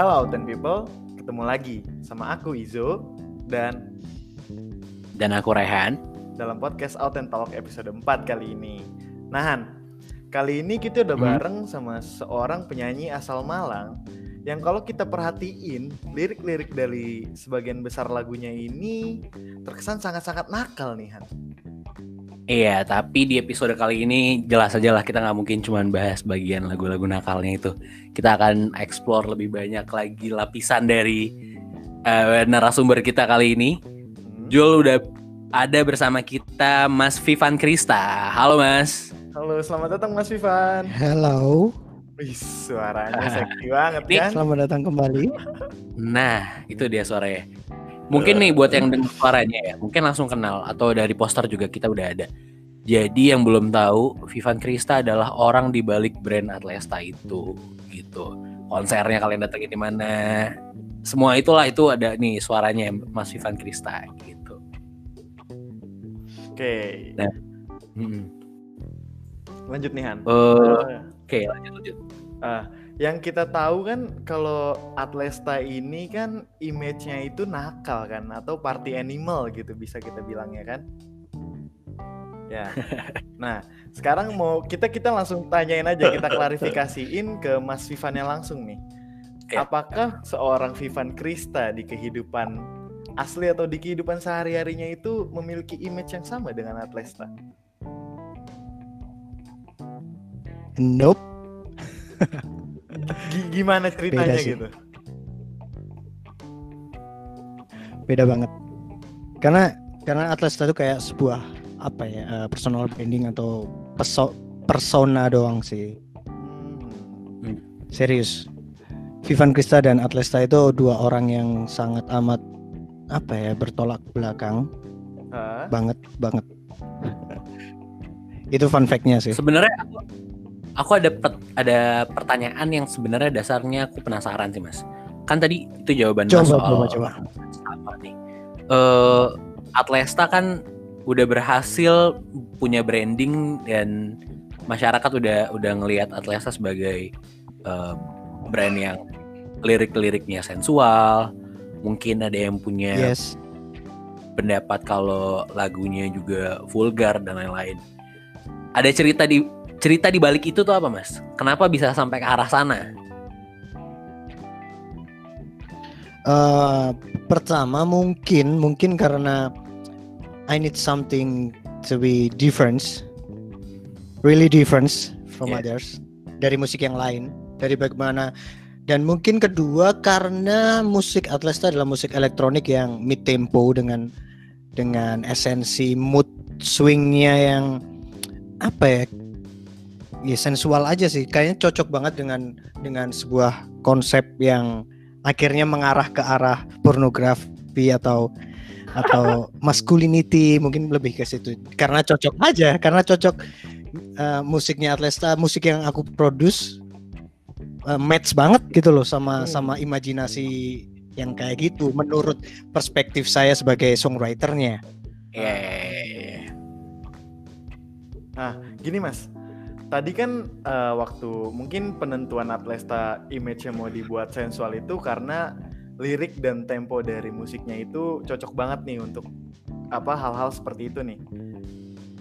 Hello Ten People, ketemu lagi sama aku Izo dan dan aku Rehan dalam podcast Out and Talk episode 4 kali ini. Nahan, kali ini kita udah Hmm. bareng sama seorang penyanyi asal Malang yang kalau kita perhatiin lirik-lirik dari sebagian besar lagunya ini terkesan sangat-sangat nakal nih Han. Iya, tapi di episode kali ini jelas aja lah kita nggak mungkin cuma bahas bagian lagu-lagu nakalnya itu. Kita akan explore lebih banyak lagi lapisan dari eh, narasumber kita kali ini. Hmm. Jul udah ada bersama kita Mas Vivan Krista. Halo Mas. Halo, selamat datang Mas Vivan. Hello, Wih, suaranya seksi banget Nih, kan? selamat datang kembali. Nah, itu dia suaranya. Mungkin nih buat yang dengar suaranya ya, mungkin langsung kenal atau dari poster juga kita udah ada. Jadi yang belum tahu, Vivan Krista adalah orang di balik brand Atlesta itu, gitu. Konsernya kalian datengin di mana? Semua itulah itu ada nih suaranya Mas Vivan Krista gitu. Oke, Mm-mm. lanjut nih Han. Eh, Oke, lanjut lanjut. Ah, yang kita tahu kan kalau Atlesta ini kan image-nya itu nakal kan atau party animal gitu bisa kita bilang ya kan. Ya. Nah, sekarang mau kita kita langsung tanyain aja kita klarifikasiin ke Mas Vivannya langsung nih. Oke. Apakah seorang Vivan Krista di kehidupan asli atau di kehidupan sehari-harinya itu memiliki image yang sama dengan Atlesta? Nope, gimana ceritanya sih. gitu? beda banget. Karena karena Atlesta itu kayak sebuah apa ya eh, personal branding atau peso- persona doang sih. Hmm. Serius. Vivan Krista dan Atlesta itu dua orang yang sangat amat apa ya bertolak belakang Hah? banget banget. itu fun fact-nya sih. Sebenarnya aku, aku ada pet- ada pertanyaan yang sebenarnya dasarnya aku penasaran sih Mas. Kan tadi itu jawaban Mas Coba soal coba coba. apa nih? Eh Atlesta kan udah berhasil punya branding dan masyarakat udah udah ngelihat Atlesta sebagai eh, brand yang lirik-liriknya sensual. Mungkin ada yang punya Yes. pendapat kalau lagunya juga vulgar dan lain-lain. Ada cerita di cerita di balik itu tuh apa, Mas? Kenapa bisa sampai ke arah sana? Eh, pertama mungkin mungkin karena I need something to be different, really different from Yeah. others dari musik yang lain, dari bagaimana dan mungkin kedua karena musik Atlesta adalah musik elektronik yang mid tempo dengan dengan esensi mood swingnya yang apa ya ya sensual aja sih. Kayaknya cocok banget dengan dengan sebuah konsep yang akhirnya mengarah ke arah pornografi atau atau masculinity. Mungkin lebih ke situ. Karena cocok aja karena cocok eh, musiknya Atlesta musik yang aku produce eh, match banget gitu loh sama Hmm. sama imajinasi yang kayak gitu menurut perspektif saya sebagai songwriternya. Eh, Gini mas, tadi kan eh, waktu mungkin penentuan Atlesta image-nya mau dibuat sensual itu karena lirik dan tempo dari musiknya itu cocok banget nih untuk apa hal-hal seperti itu nih.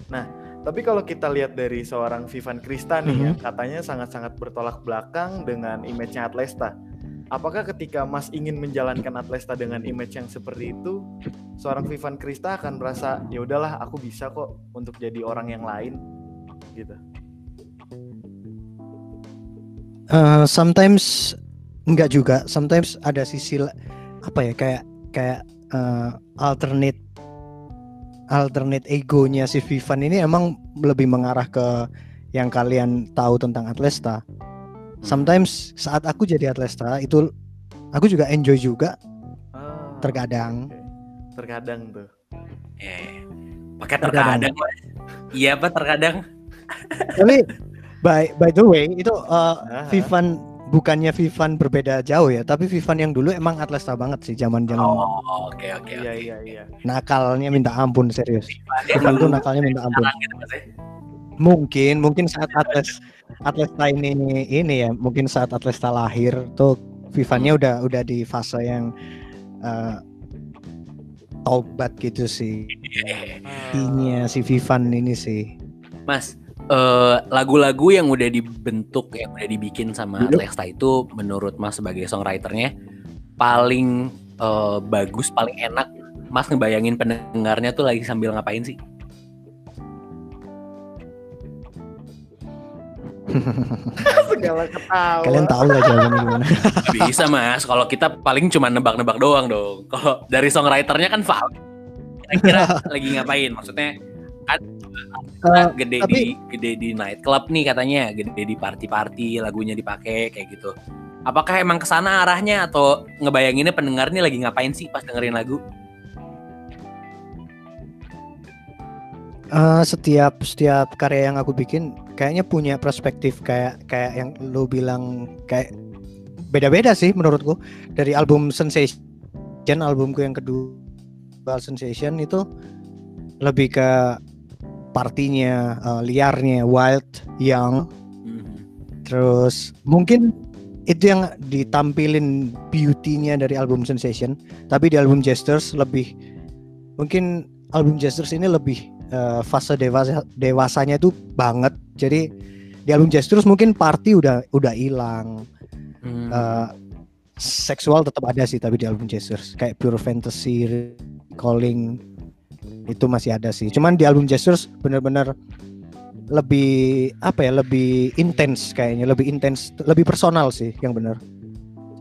Nah, tapi kalau kita lihat dari seorang Vivan Krista nih Mhm. yang katanya sangat-sangat bertolak belakang dengan image-nya Atlesta. Apakah ketika Mas ingin menjalankan Atlesta dengan image yang seperti itu, seorang Vivan Krista akan merasa ya udahlah aku bisa kok untuk jadi orang yang lain gitu. Eh, sometimes enggak juga sometimes ada sisi apa ya kayak kayak eh, alternate alternate egonya si Vivan ini emang lebih mengarah ke yang kalian tahu tentang Atlesta sometimes saat aku jadi Atlesta itu aku juga enjoy juga Ah, terkadang oke. Terkadang tuh. eh. Pakai Terkadang. Iya, apa terkadang? tapi by by the way itu eh, Aha. Vivan bukannya Vivan berbeda jauh ya tapi Vivan yang dulu emang Atlesta banget sih zaman zaman Oh, oke oke Iya oke. iya iya. nakalnya minta ampun serius Vivan tuh nakalnya minta ampun gitu, ya. mungkin mungkin saat Atles Atlesta ini ini ya mungkin saat Atlesta lahir tuh Vivannya udah udah di fase yang uh, tobat gitu sih. Intinya si Vivan ini sih. Mas, eh, lagu-lagu yang udah dibentuk, yang udah dibikin sama. Atlesta itu menurut Mas sebagai songwriternya paling eh, bagus, paling enak. Mas ngebayangin pendengarnya tuh lagi sambil ngapain sih? Segala ketawa. Kalian tahu lah jawabannya gimana. Bisa mas, kalau kita paling cuma nebak-nebak doang dong. Kalau dari songwriternya kan valid. Kira-kira lagi ngapain? Maksudnya kan Eh, gede tapi- di gede di nightclub nih katanya, gede di party-party, lagunya dipakai kayak gitu. Apakah emang ke sana arahnya atau ngebayanginnya pendengar nih lagi ngapain sih pas dengerin lagu? Eh, setiap setiap karya yang aku bikin kayaknya punya perspektif kayak kayak yang lu bilang kayak beda-beda sih menurutku dari album Sensation albumku yang kedua Sensation itu lebih ke partinya eh, liarnya wild young. Mhm. terus mungkin itu yang ditampilin beauty-nya dari album Sensation. Tapi di album Gestures lebih mungkin album Gestures ini lebih eh, fase dewasa dewasanya itu banget. Jadi di album Gestures mungkin party udah udah hilang. Hmm. Eh, seksual tetap ada sih tapi di album Gestures kayak pure fantasy calling itu masih ada sih. Cuman di album Gestures bener-bener lebih apa ya lebih intens kayaknya lebih intens lebih personal sih yang bener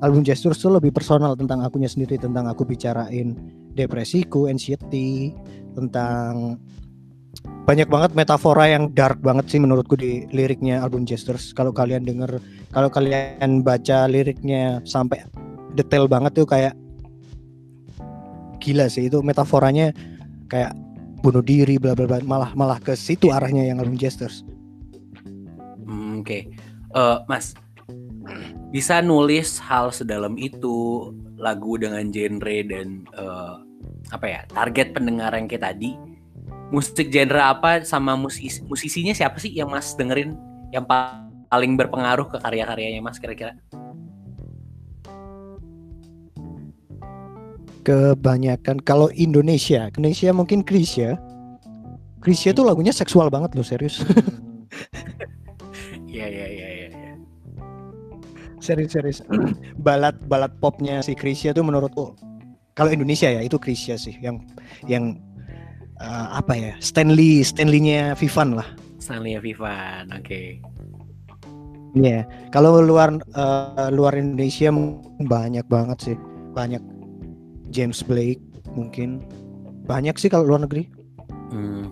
album Gestures tuh lebih personal tentang akunya sendiri tentang aku bicarain depresiku anxiety tentang banyak banget metafora yang dark banget sih menurutku di liriknya album Gestures. Kalau kalian denger kalau kalian baca liriknya sampai detail banget tuh kayak gila sih. Itu metaforanya kayak bunuh diri bla bla bla. Malah malah ke situ arahnya yang album Gestures Hmm, Oke, Eh, Mas, bisa nulis hal sedalam itu lagu dengan genre dan eh, apa ya target pendengar yang kayak tadi. Musik genre apa sama musisi musisinya siapa sih yang Mas dengerin yang pa- paling berpengaruh ke karya-karyanya Mas kira-kira? Kebanyakan kalau Indonesia Indonesia mungkin Krisya Krisya tuh lagunya seksual banget loh serius Iya iya iya iya. iya. serius serius balad balad popnya si Krisya tuh menurutku kalau Indonesia ya itu Krisya sih yang yang eh, apa ya Stanley Stanley-nya Vivan lah Stanley Vivan, oke. Iya, kalau luar eh, luar Indonesia banyak banget sih, banyak James Blake mungkin banyak sih kalau luar negeri. Hmm.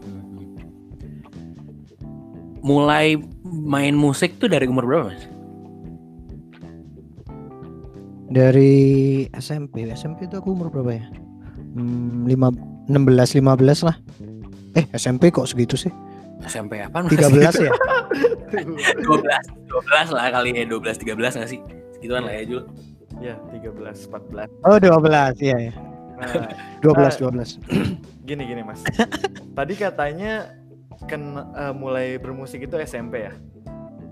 Mulai main musik tuh dari umur berapa Mas? Dari SMP, SMP itu aku umur berapa ya? Hmm, lima, 16, 15 lah. Eh SMP kok segitu sih? SMP apa? 13 ya? 12 12 lah kali ya 12 13 nggak sih segituan lah ya Jul Ya, 13, 14. Oh 12 iya ya. Nah, 12 12. gini gini Mas. Tadi katanya kan eh, mulai bermusik itu SMP ya.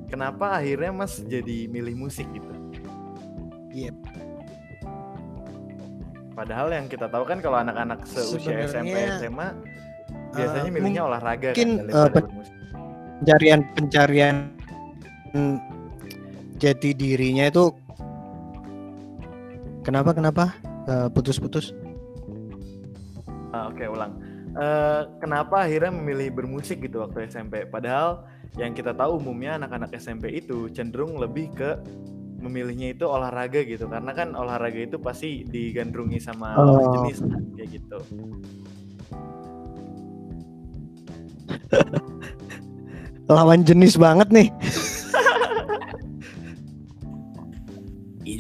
Kenapa akhirnya Mas jadi milih musik gitu? Iya. Padahal yang kita tahu kan kalau anak-anak seusia SMP Sebenarnya, SMA biasanya eh, milihnya olahraga mungkin, kan eh, pen- bermusik. Pencarian pencarian hmm, jati dirinya itu kenapa kenapa Eh, putus-putus? Ah, Oke ulang. Eh, kenapa akhirnya memilih bermusik gitu waktu SMP? Padahal yang kita tahu umumnya anak-anak SMP itu cenderung lebih ke memilihnya itu olahraga gitu karena kan olahraga itu pasti digandrungi sama lawan Oh. jenis kan, kayak gitu. Lawan jenis banget nih.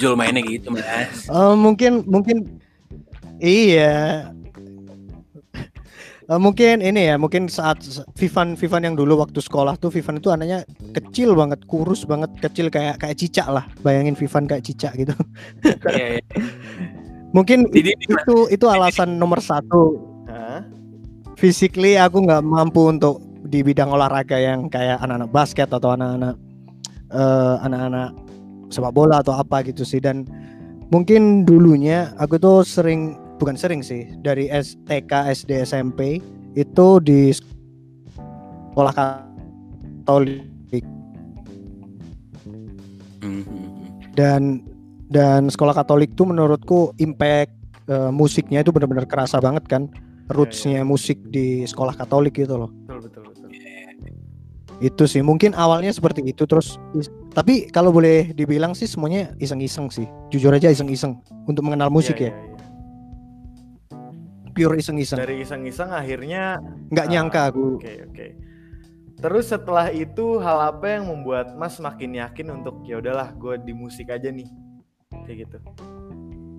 Ijul mainnya gitu mas Eh, mungkin mungkin iya. Eh, mungkin ini ya, mungkin saat Vivan Vivan yang dulu waktu sekolah tuh Vivan itu anaknya kecil banget, kurus banget, kecil kayak kayak cicak lah. Bayangin Vivan kayak cicak gitu. Iya, iya. Mungkin Jadi itu itu alasan nomor satu. Hah? Physically aku nggak mampu untuk di bidang olahraga yang kayak anak-anak basket atau anak-anak eh, anak-anak sepak bola atau apa gitu sih. Dan mungkin dulunya aku tuh sering bukan sering sih dari STK SD SMP itu di sekolah Katolik. Mhm. dan dan sekolah Katolik tuh menurutku impact eh, musiknya itu benar-benar kerasa banget kan rootsnya musik di sekolah Katolik gitu loh. Betul betul betul. Itu sih mungkin awalnya seperti itu terus tapi kalau boleh dibilang sih semuanya iseng-iseng sih jujur aja iseng-iseng untuk mengenal musik Iya, ya iya, iya. pure iseng-iseng dari iseng-iseng akhirnya nggak Ah, nyangka aku Oke oke. Terus setelah itu hal apa yang membuat Mas makin yakin untuk ya udahlah gue di musik aja nih kayak gitu.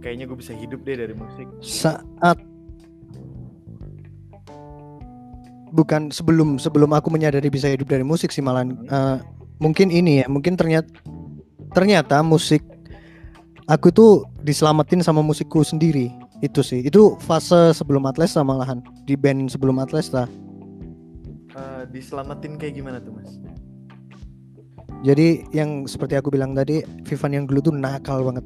Kayaknya gue bisa hidup deh dari musik. saat bukan sebelum sebelum aku menyadari bisa hidup dari musik sih malah eh, mungkin ini ya mungkin ternyata ternyata musik aku tuh diselamatin sama musikku sendiri itu sih itu fase sebelum Atlesta malahan di band sebelum Atlesta Eh, diselamatin kayak gimana tuh Mas? jadi yang seperti aku bilang tadi Vivan yang dulu tuh nakal banget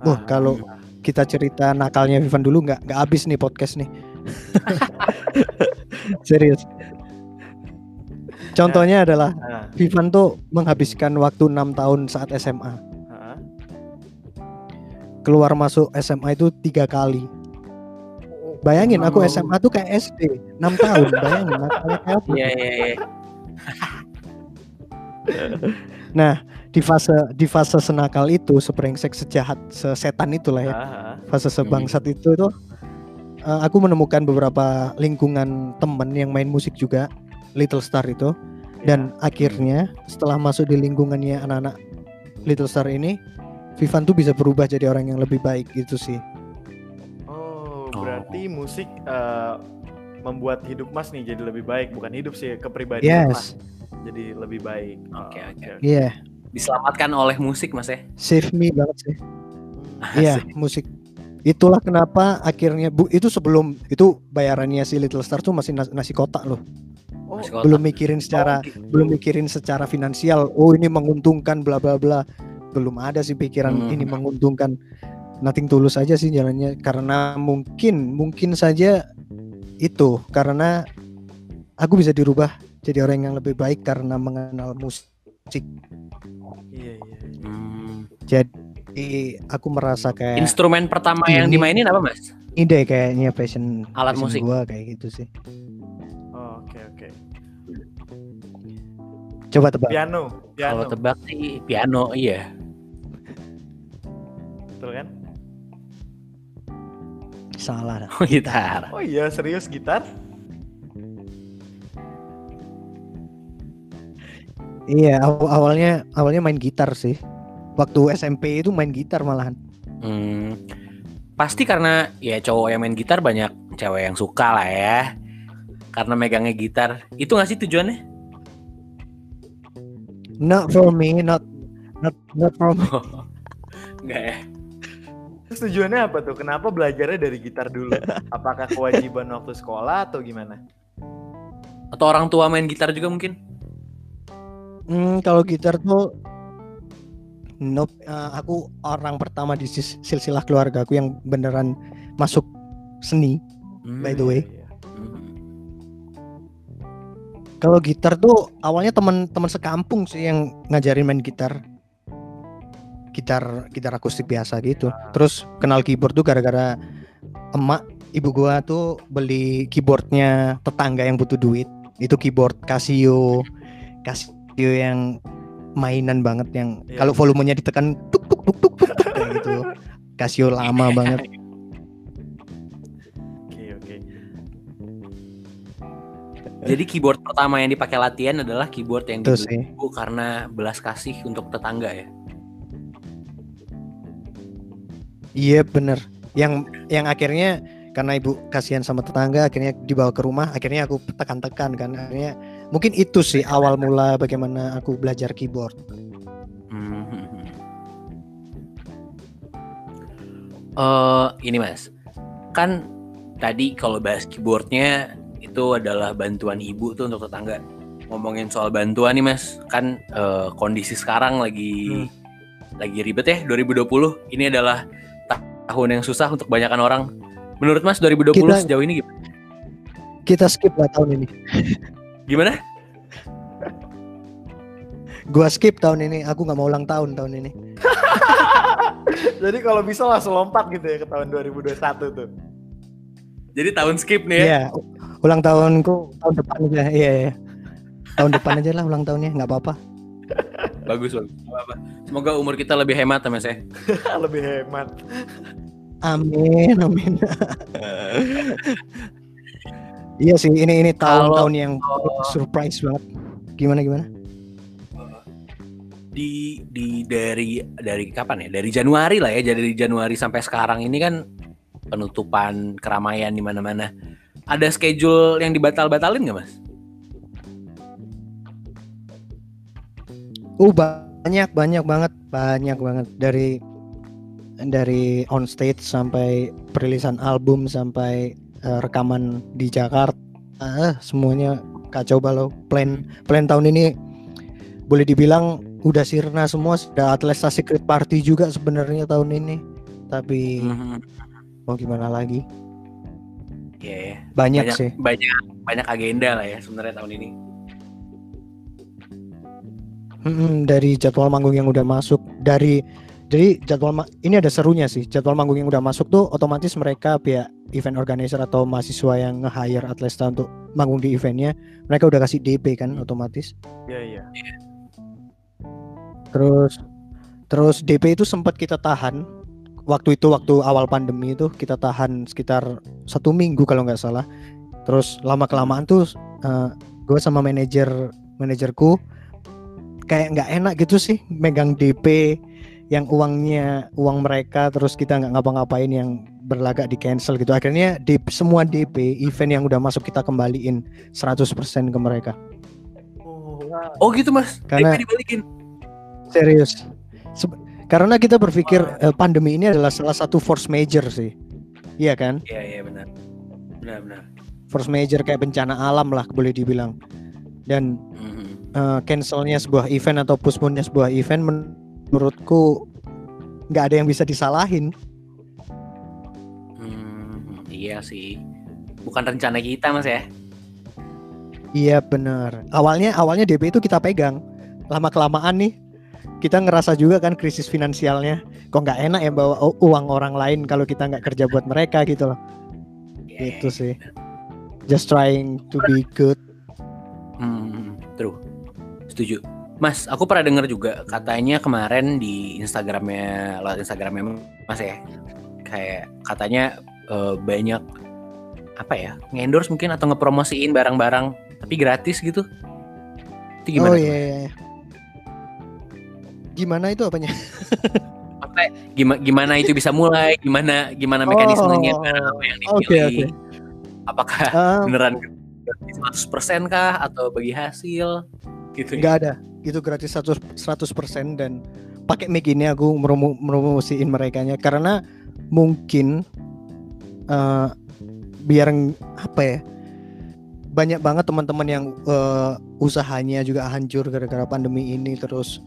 Wah, Ah, kalau kita cerita nakalnya Vivan dulu nggak nggak habis nih podcast nih. Serius. Contohnya adalah ah, Vivan tuh menghabiskan waktu enam tahun saat SMA. Keluar masuk SMA itu tiga kali. Bayangin aku. SMA tuh kayak SD, 6 tahun. Bayangin kayak apa? Iya iya iya. Nah, di fase di fase senakal itu, seprengsek, sejahat, sesetan itulah ya. Fase sebangsat itu tuh eh, aku menemukan beberapa lingkungan temen yang main musik juga Little Star itu dan Ya. akhirnya setelah masuk di lingkungannya anak-anak Little Star ini Vivan tuh bisa berubah jadi orang yang lebih baik gitu sih Oh, berarti musik eh, membuat hidup Mas nih jadi lebih baik, bukan hidup sih kepribadian Mas yes jadi lebih baik. Oke, Oh, oke. iya Diselamatkan oleh musik Mas ya. save me banget sih Hmm. iya musik itulah kenapa akhirnya bu itu sebelum itu bayarannya si Little Star tuh masih nas- nasi kotak loh Oh, belum mikirin secara oh, belum mikirin secara finansial oh ini menguntungkan bla bla bla belum ada sih pikiran Hmm. ini menguntungkan nothing tulus aja sih jalannya karena mungkin mungkin saja itu karena aku bisa dirubah jadi orang yang lebih baik karena mengenal musik Iya, iya, iya. Hmm. jadi aku merasa kayak Instrumen pertama yang Ini- dimainin apa Mas? ini deh kayaknya passion Alat passion musik. gua kayak gitu sih coba tebak Piano, piano. Kalau tebak sih piano iya. Betul kan? salah. Oh gitar. Oh iya, serius gitar? iya aw- awalnya awalnya main gitar sih waktu SMP itu main gitar malahan Hmm. Pasti karena ya cowok yang main gitar banyak cewek yang suka lah ya. Karena megangnya gitar. Itu nggak sih tujuannya? Not for me, not not not for me. Enggak ya. Terus tujuannya apa tuh? Kenapa belajarnya dari gitar dulu? Apakah kewajiban waktu sekolah atau gimana? Atau orang tua main gitar juga mungkin? Hmm, kalau gitar tuh nope, eh, aku orang pertama di silsilah keluarga aku yang beneran masuk seni. Hmm. By the way. Iya, iya. Hmm. Kalau gitar tuh awalnya teman-teman sekampung sih yang ngajarin main gitar. Gitar gitar akustik biasa gitu. Terus kenal keyboard tuh gara-gara emak ibu gua tuh beli keyboardnya tetangga yang butuh duit. Itu keyboard Casio. Casio yang mainan banget yang Iya. kalau volumenya ditekan tuk tuk tuk tuk tuk, tuk, kayak gitu. Casio lama banget. Jadi keyboard pertama yang dipakai latihan adalah keyboard yang dibeli ibu karena belas kasih untuk tetangga ya. Iya bener. Yang yang akhirnya karena ibu kasihan sama tetangga akhirnya dibawa ke rumah akhirnya aku tekan-tekan kan akhirnya mungkin itu sih awal mula bagaimana aku belajar keyboard Hmm. Eh, ini mas, kan tadi kalau bahas keyboardnya itu adalah bantuan ibu tuh untuk tetangga. Ngomongin soal bantuan nih mas, kan eh, kondisi sekarang lagi lagi ribet ya 2020. Ini adalah tahun yang susah untuk kebanyakan orang. Menurut Mas 2020 Kita- sejauh ini gimana? Kita skip lah tahun ini. Gimana? Gua skip tahun ini. Aku nggak mau ulang tahun tahun ini. Jadi kalau bisa langsung lompat gitu ya ke tahun 2021 tuh. Jadi tahun skip nih ya. Iya. Ulang tahunku tahun depan aja. Iya, iya. Tahun depan aja lah ulang tahunnya. nggak apa-apa. Bagus apa-apa. Semoga umur kita lebih hemat ya Mas ya. Lebih hemat. Amin, amin. iya sih, ini ini tahun-tahun yang surprise banget. Gimana gimana? Di di dari dari kapan ya? Dari Januari lah ya. Dari Januari sampai sekarang ini kan penutupan keramaian di mana-mana. Ada schedule yang dibatal-batalin nggak Mas? Uh banyak banyak banget banyak banget dari dari on stage sampai perilisan album sampai eh, rekaman di Jakarta ah semuanya kacau balau plan plan tahun ini boleh dibilang udah sirna semua sudah Atlesta Secret Party juga sebenarnya tahun ini tapi Mhm. mau gimana lagi Iya ya. banyak, banyak sih banyak banyak agenda lah ya sebenarnya tahun ini. Mm-mm, dari jadwal manggung yang udah masuk dari jadi jadwal ini ada serunya sih jadwal manggung yang udah masuk tuh otomatis mereka pihak event organizer atau mahasiswa yang nge-hire Atlesta untuk manggung di eventnya mereka udah kasih DP kan otomatis Iya iya. terus terus DP itu sempat kita tahan waktu itu waktu awal pandemi itu kita tahan sekitar satu minggu kalau nggak salah terus lama kelamaan tuh gue sama manajer manajerku kayak nggak enak gitu sih megang DP yang uangnya uang mereka terus kita nggak ngapa-ngapain yang berlagak di cancel gitu akhirnya di semua DP event yang udah masuk kita kembaliin 100% ke mereka Oh. Oh gitu Mas. Karena- DP dibalikin. Serius. Karena kita berpikir eh, pandemi ini adalah salah satu force major sih. Iya kan? Iya iya benar. Benar benar. Force major kayak bencana alam lah boleh dibilang. Dan Mhm. eh, cancelnya sebuah event atau postpone-nya sebuah event men- menurutku nggak ada yang bisa disalahin. Hmm, iya sih. Bukan rencana kita Mas ya. Iya benar. Awalnya awalnya DP itu kita pegang. Lama kelamaan nih kita ngerasa juga kan krisis finansialnya. Kok nggak enak ya bawa uang orang lain kalau kita nggak kerja buat mereka gitu loh. Iya, Itu sih. Just trying to be good. Hmm, true. Setuju. Mas, aku pernah dengar juga katanya kemarin di Instagramnya, lewat Instagramnya Mas ya, kayak katanya eh, banyak apa ya, ngendorse mungkin atau ngepromosiin barang-barang tapi gratis gitu. Itu gimana? oh iya, Mas? iya. Gimana itu apanya? Maksudnya gimana, gimana itu bisa mulai? Gimana gimana mekanismenya? Oh, apa yang dipilih? oke. Apakah Ah, beneran gratis 100% kah atau bagi hasil? Gitu. ya? Nggak ada. Itu gratis 100 100% dan pakai mic ini aku meromo meromosiin mereka karena mungkin eh, biar apa ya? Banyak banget teman-teman yang eh, usahanya juga hancur gara-gara pandemi ini terus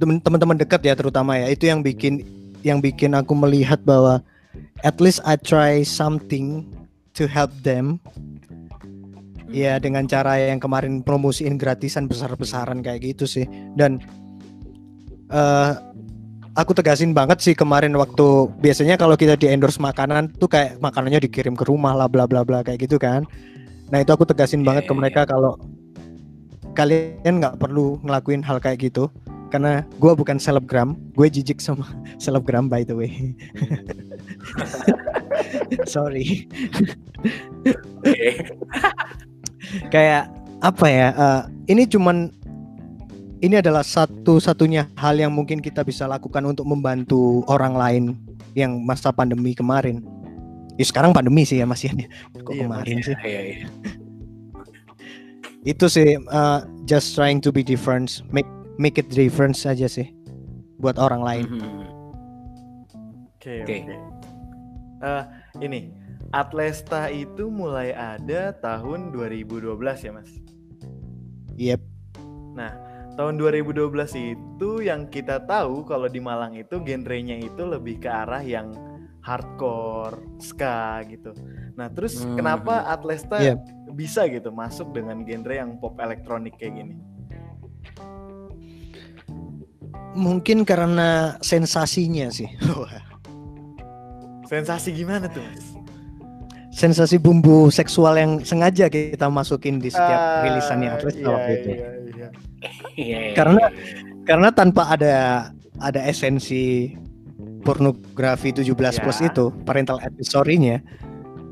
teman-teman dekat ya terutama ya. Itu yang bikin yang bikin aku melihat bahwa at least I try something to help them. Ya dengan cara yang kemarin promosiin gratisan besar-besaran kayak gitu sih. Dan eh aku tegasin banget sih kemarin waktu biasanya kalau kita di endorse makanan tuh kayak makanannya dikirim ke rumah lah bla bla bla kayak gitu kan. Nah itu aku tegasin Iya, banget ke iya, mereka kalau kalian nggak perlu ngelakuin hal kayak gitu karena gue bukan selebgram, gue jijik sama selebgram by the way. Sorry. Kayak apa ya eh, ini cuman ini adalah satu-satunya hal yang mungkin kita bisa lakukan untuk membantu orang lain yang masa pandemi kemarin ya sekarang pandemi sih ya Mas Ian ya. kok Iya, kemarin Iya, sih iya, iya. itu sih eh, just trying to be different make make it difference aja sih buat orang lain Mhm. Oke Oke. oke. Eh, ini Atlesta itu mulai ada tahun 2012 ya mas. yep Tahun 2012 itu yang kita tahu kalau di Malang itu genrenya itu lebih ke arah yang hardcore, ska gitu. Nah, terus Hmm. kenapa Atlesta Iya. bisa gitu masuk dengan genre yang pop elektronik kayak gini? Mungkin karena sensasinya sih. Sensasi gimana tuh, Mas? Sensasi bumbu seksual yang sengaja kita masukin di setiap Ah, rilisannya iya, waktu itu. iya, iya. Iya, iya, Karena-. Karena tanpa ada ada esensi pornografi 17 Ya. plus itu, parental advisory-nya,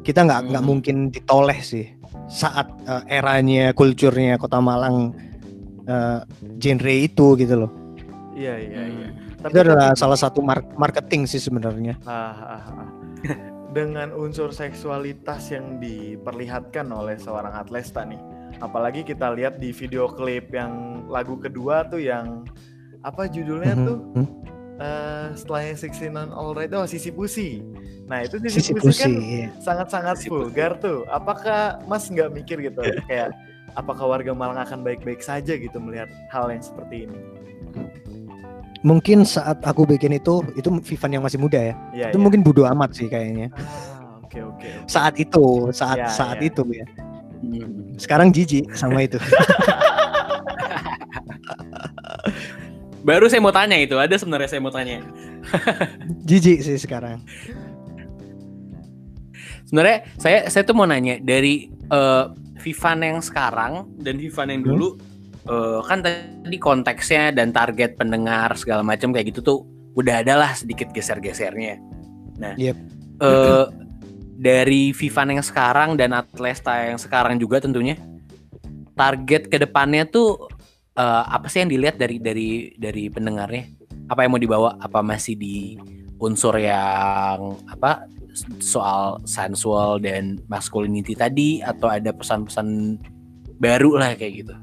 kita nggak nggak Hmm. mungkin ditoleh sih saat eh, eranya, kulturnya Kota Malang eh, genre itu gitu loh. Iya, iya, iya. Hmm. Itu adalah salah satu mar- marketing sih sebenarnya. Ah, ah, ah. Dengan unsur seksualitas yang diperlihatkan oleh seorang Atlesta nih. Apalagi kita lihat di video klip yang lagu kedua tuh yang apa judulnya Mhm, tuh mhm. eh setelahnya 69 Alright oh Sisi Pusi. Nah itu Sisi, Sisi Pusi, kan iya. sangat-sangat Sisi vulgar tuh. Apakah Mas nggak mikir gitu kayak apakah warga Malang akan baik-baik saja gitu melihat hal yang seperti ini? Mungkin saat aku bikin itu, itu Vivan yang masih muda ya. Iya, itu iya. mungkin bodo amat sih kayaknya. Ah, oke oke. oke. Saat itu, saat Ya, saat ya. itu ya. Hmm. Sekarang jijik sama itu. Baru saya mau tanya itu, ada sebenarnya saya mau tanya. jijik sih sekarang. Sebenarnya saya saya tuh mau nanya dari eh, Vivan yang sekarang dan Vivan yang Hmm. Eh, kan tadi konteksnya dan target pendengar segala macam kayak gitu tuh udah ada lah sedikit geser-gesernya. Nah, Yep. eh, dari Vivan yang sekarang dan Atlesta yang sekarang juga tentunya target ke depannya tuh eh, apa sih yang dilihat dari dari dari pendengarnya? Apa yang mau dibawa? Apa masih di unsur yang apa soal sensual dan masculinity tadi atau ada pesan-pesan baru lah kayak gitu.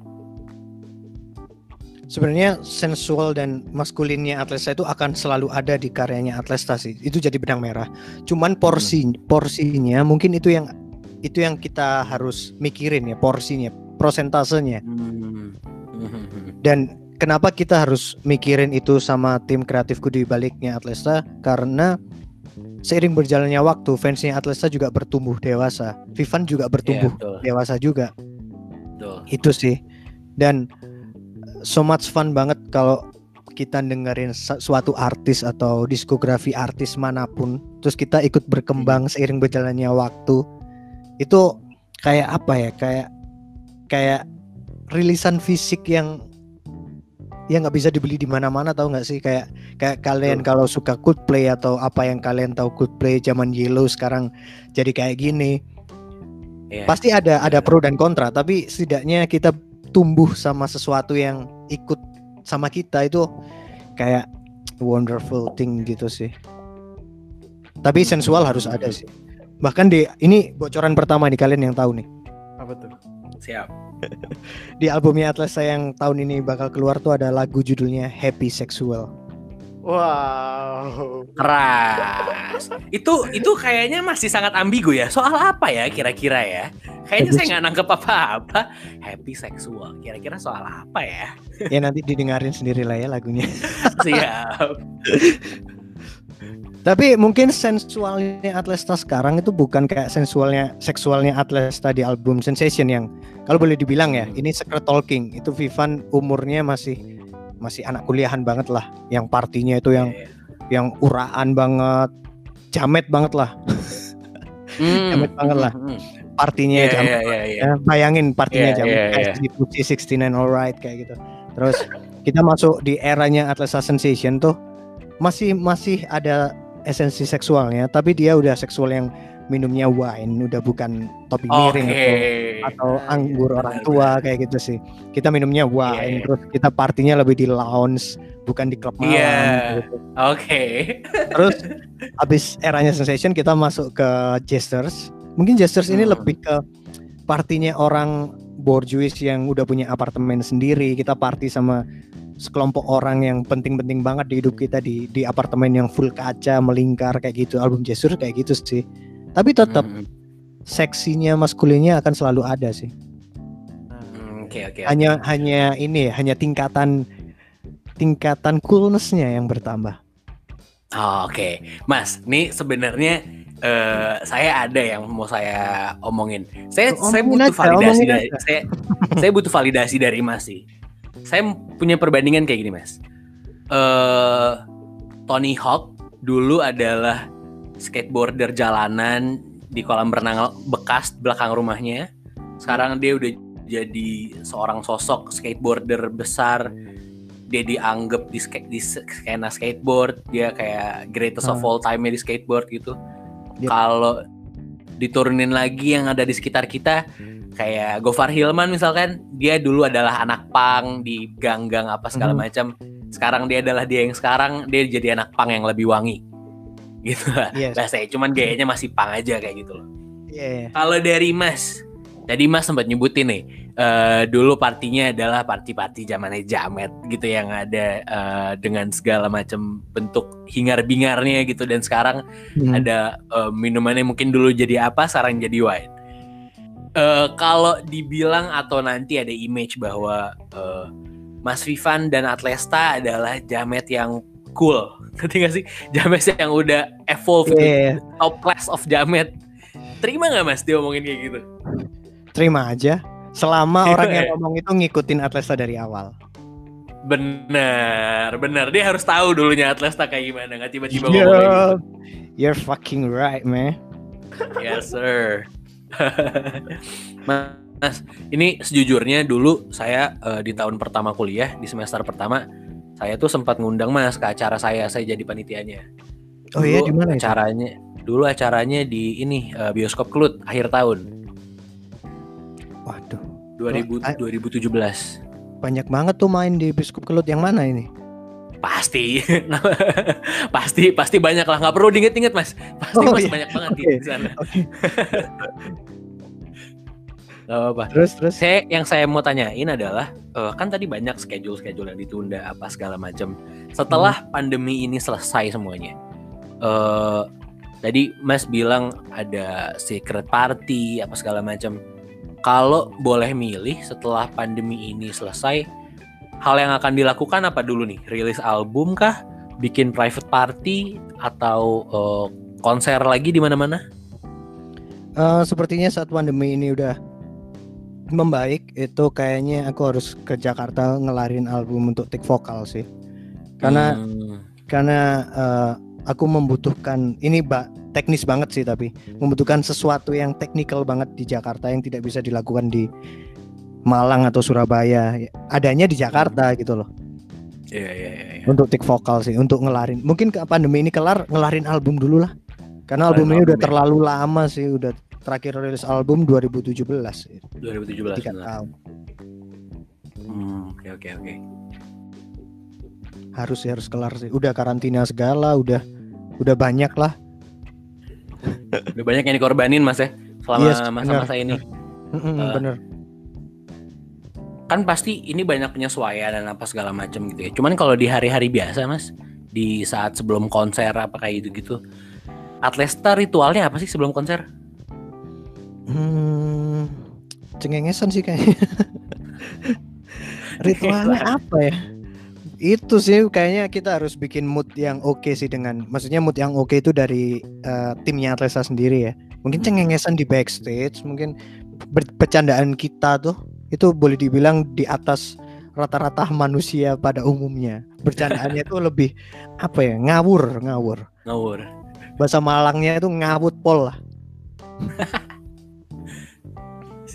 Sebenarnya sensual dan maskulinnya Atlesta itu akan selalu ada di karyanya Atlesta sih. Itu jadi benang merah. Cuman porsi porsinya mungkin itu yang itu yang kita harus mikirin ya porsinya, prosentasenya. Hmm. Dan kenapa kita harus mikirin itu sama tim kreatifku di baliknya Atlesta? Karena seiring berjalannya waktu fansnya Atlesta juga bertumbuh dewasa. Vivan juga bertumbuh Iya, betul, dewasa juga. betul. itu sih dan so much fun banget kalau kita dengerin suatu artis atau diskografi artis mana pun terus kita ikut berkembang seiring berjalannya waktu itu kayak apa ya kayak kayak rilisan fisik yang yang nggak bisa dibeli di mana-mana tahu nggak sih? Kayak kayak kalian kalau suka Coldplay atau apa yang kalian tahu Coldplay zaman Yellow sekarang jadi kayak gini Iya. pasti ada ada pro dan kontra tapi setidaknya kita tumbuh sama sesuatu yang ikut sama kita itu kayak wonderful thing gitu sih tapi sensual harus ada sih bahkan di ini bocoran pertama nih kalian yang tahu nih Apa tuh? Siap. di albumnya Atlas saya yang tahun ini bakal keluar tuh ada lagu judulnya Happy Sexual Wow. Keras. itu itu kayaknya masih sangat ambigu ya. Soal apa ya kira-kira ya? Kayaknya saya nggak nangkep apa-apa. Happy sexual. Kira-kira soal apa ya? ya nanti didengarin sendiri lah ya lagunya Siap. Tapi mungkin sensualnya Atlesta sekarang itu bukan kayak sensualnya seksualnya Atlesta di album Sensation yang kalau boleh dibilang ya ini secret talking itu Vivan umurnya masih masih anak kuliahan banget lah. Yang partinya itu yang Iya, yang uraan banget jamet banget lah. Hmm, Jamet banget lah. hmm, partinya Iya, jamet. iya, iya, iya. Ya, bayangin partinya Iya, jamet. iya, kayak di Puji 69 alright kayak gitu. Terus kita masuk di eranya Atlesta Sensation tuh masih masih ada esensi seksualnya tapi dia udah seksual yang minumnya wine udah bukan topi miring atau atau anggur orang tua kayak gitu sih kita minumnya wine Iya. terus kita partinya lebih di lounge bukan di klub malam Iya. gitu. Oke. terus abis eranya sensation kita masuk ke Jesters mungkin Jesters ini Hmm. lebih ke partinya orang borjuis yang udah punya apartemen sendiri kita party sama sekelompok orang yang penting-penting banget di hidup kita di di apartemen yang full kaca melingkar kayak gitu album Jesters kayak gitu sih tapi tetap Hmm, seksinya maskulinnya akan selalu ada sih hmm, Oke, oke. hanya hanya ini ya, hanya tingkatan tingkatan coolnessnya yang bertambah Oh, Oke, Mas, nih sebenarnya eh, saya ada yang mau saya omongin. Saya Omongin saya butuh aja, validasi dari aja. saya saya butuh validasi dari Mas sih. Saya punya perbandingan kayak gini, Mas. Eh Tony Hawk dulu adalah skateboarder jalanan di kolam renang bekas belakang rumahnya. Sekarang dia udah jadi seorang sosok skateboarder besar. Dia dianggap di, ske- di skena skateboard, dia kayak greatest of Hmm. all time di skateboard gitu. Yep. Kalau diturunin lagi yang ada di sekitar kita, kayak Gofar Hilman misalkan, dia dulu adalah anak pang di gang-gang apa segala Mhm. macam. Sekarang dia adalah dia yang sekarang dia jadi anak pang yang lebih wangi. Gitu lah. Yes. Saya cuman gayanya masih pang aja kayak gitu loh. Iya. Kalau dari Mas, tadi Mas sempat nyebutin nih, eh, dulu partinya adalah party-party zamannya jamet gitu yang ada eh, dengan segala macam bentuk hingar-bingarnya gitu dan sekarang Hmm. ada eh, minumannya mungkin dulu jadi apa, sekarang jadi wine. Eh, kalau dibilang atau nanti ada image bahwa eh, Mas Vivan dan Atlesta adalah jamet yang cool, ngerti gak sih? Jamet yang udah evolve gitu, Iya. top class of jamet. Terima nggak Mas dia ngomongin kayak gitu? Terima aja. Selama Iya, orang yang ya. ngomong itu ngikutin Atlesta dari awal. Bener, bener. Dia harus tahu dulunya Atlesta kayak gimana, nggak tiba-tiba Yo, ngomong gitu. You're fucking right, man. Yes, sir. Mas, ini sejujurnya dulu saya eh, di tahun pertama kuliah di semester pertama saya tuh sempat ngundang Mas ke acara saya, saya jadi panitianya. Oh iya, Dulu di mana itu? Acaranya dulu acaranya di ini eh, bioskop Klut akhir tahun Waduh, 2000, ah. 2017. banyak banget tuh main di Biskup Kelut yang mana ini? Pasti, pasti, pasti banyak lah. Nggak perlu diinget-inget mas. Pasti Oh, mas iya. banyak banget di Oke. sana. Oke. Gak apa-apa. Terus terus. Saya yang saya mau tanyain adalah eh, kan tadi banyak schedule-schedule yang ditunda apa segala macam. Setelah Hmm. pandemi ini selesai semuanya, eh tadi Mas bilang ada secret party apa segala macam. Kalau boleh milih setelah pandemi ini selesai, hal yang akan dilakukan apa dulu nih? Rilis album kah? Bikin private party atau eh, konser lagi di mana-mana? Eh, sepertinya saat pandemi ini udah membaik, itu kayaknya aku harus ke Jakarta ngelarin album untuk take vokal sih. Karena Hmm. karena eh, aku membutuhkan ini mbak teknis banget sih tapi membutuhkan sesuatu yang teknikal banget di Jakarta yang tidak bisa dilakukan di Malang atau Surabaya adanya di Jakarta gitu loh Iya iya iya. iya. untuk tik vokal sih untuk ngelarin mungkin ke pandemi ini kelar ngelarin album dulu lah karena album ini udah ya. terlalu lama sih udah terakhir rilis album 2017 2017 tiga benar. tahun Hmm, oke oke oke. harus sih harus kelar sih udah karantina segala udah udah banyak lah Udah banyak yang dikorbanin Mas ya selama Yes, masa-masa ini. Mm-mm, Eh, bener Kan pasti ini banyak penyesuaian dan apa segala macam gitu ya. Cuman kalau di hari-hari biasa Mas, di saat sebelum konser apa kayak gitu-gitu. Atlesta ritualnya apa sih sebelum konser? Hmm, cengengesan sih kayaknya. Ritualnya apa ya? Itu sih kayaknya kita harus bikin mood yang oke sih dengan maksudnya mood yang oke itu dari eh, timnya Atlesa sendiri ya. Mungkin cengengesan di backstage, mungkin ber- bercandaan kita tuh itu boleh dibilang di atas rata-rata manusia pada umumnya. Bercandaannya itu lebih apa ya? ngawur, ngawur. Ngawur. Bahasa Malangnya itu ngawut pol lah.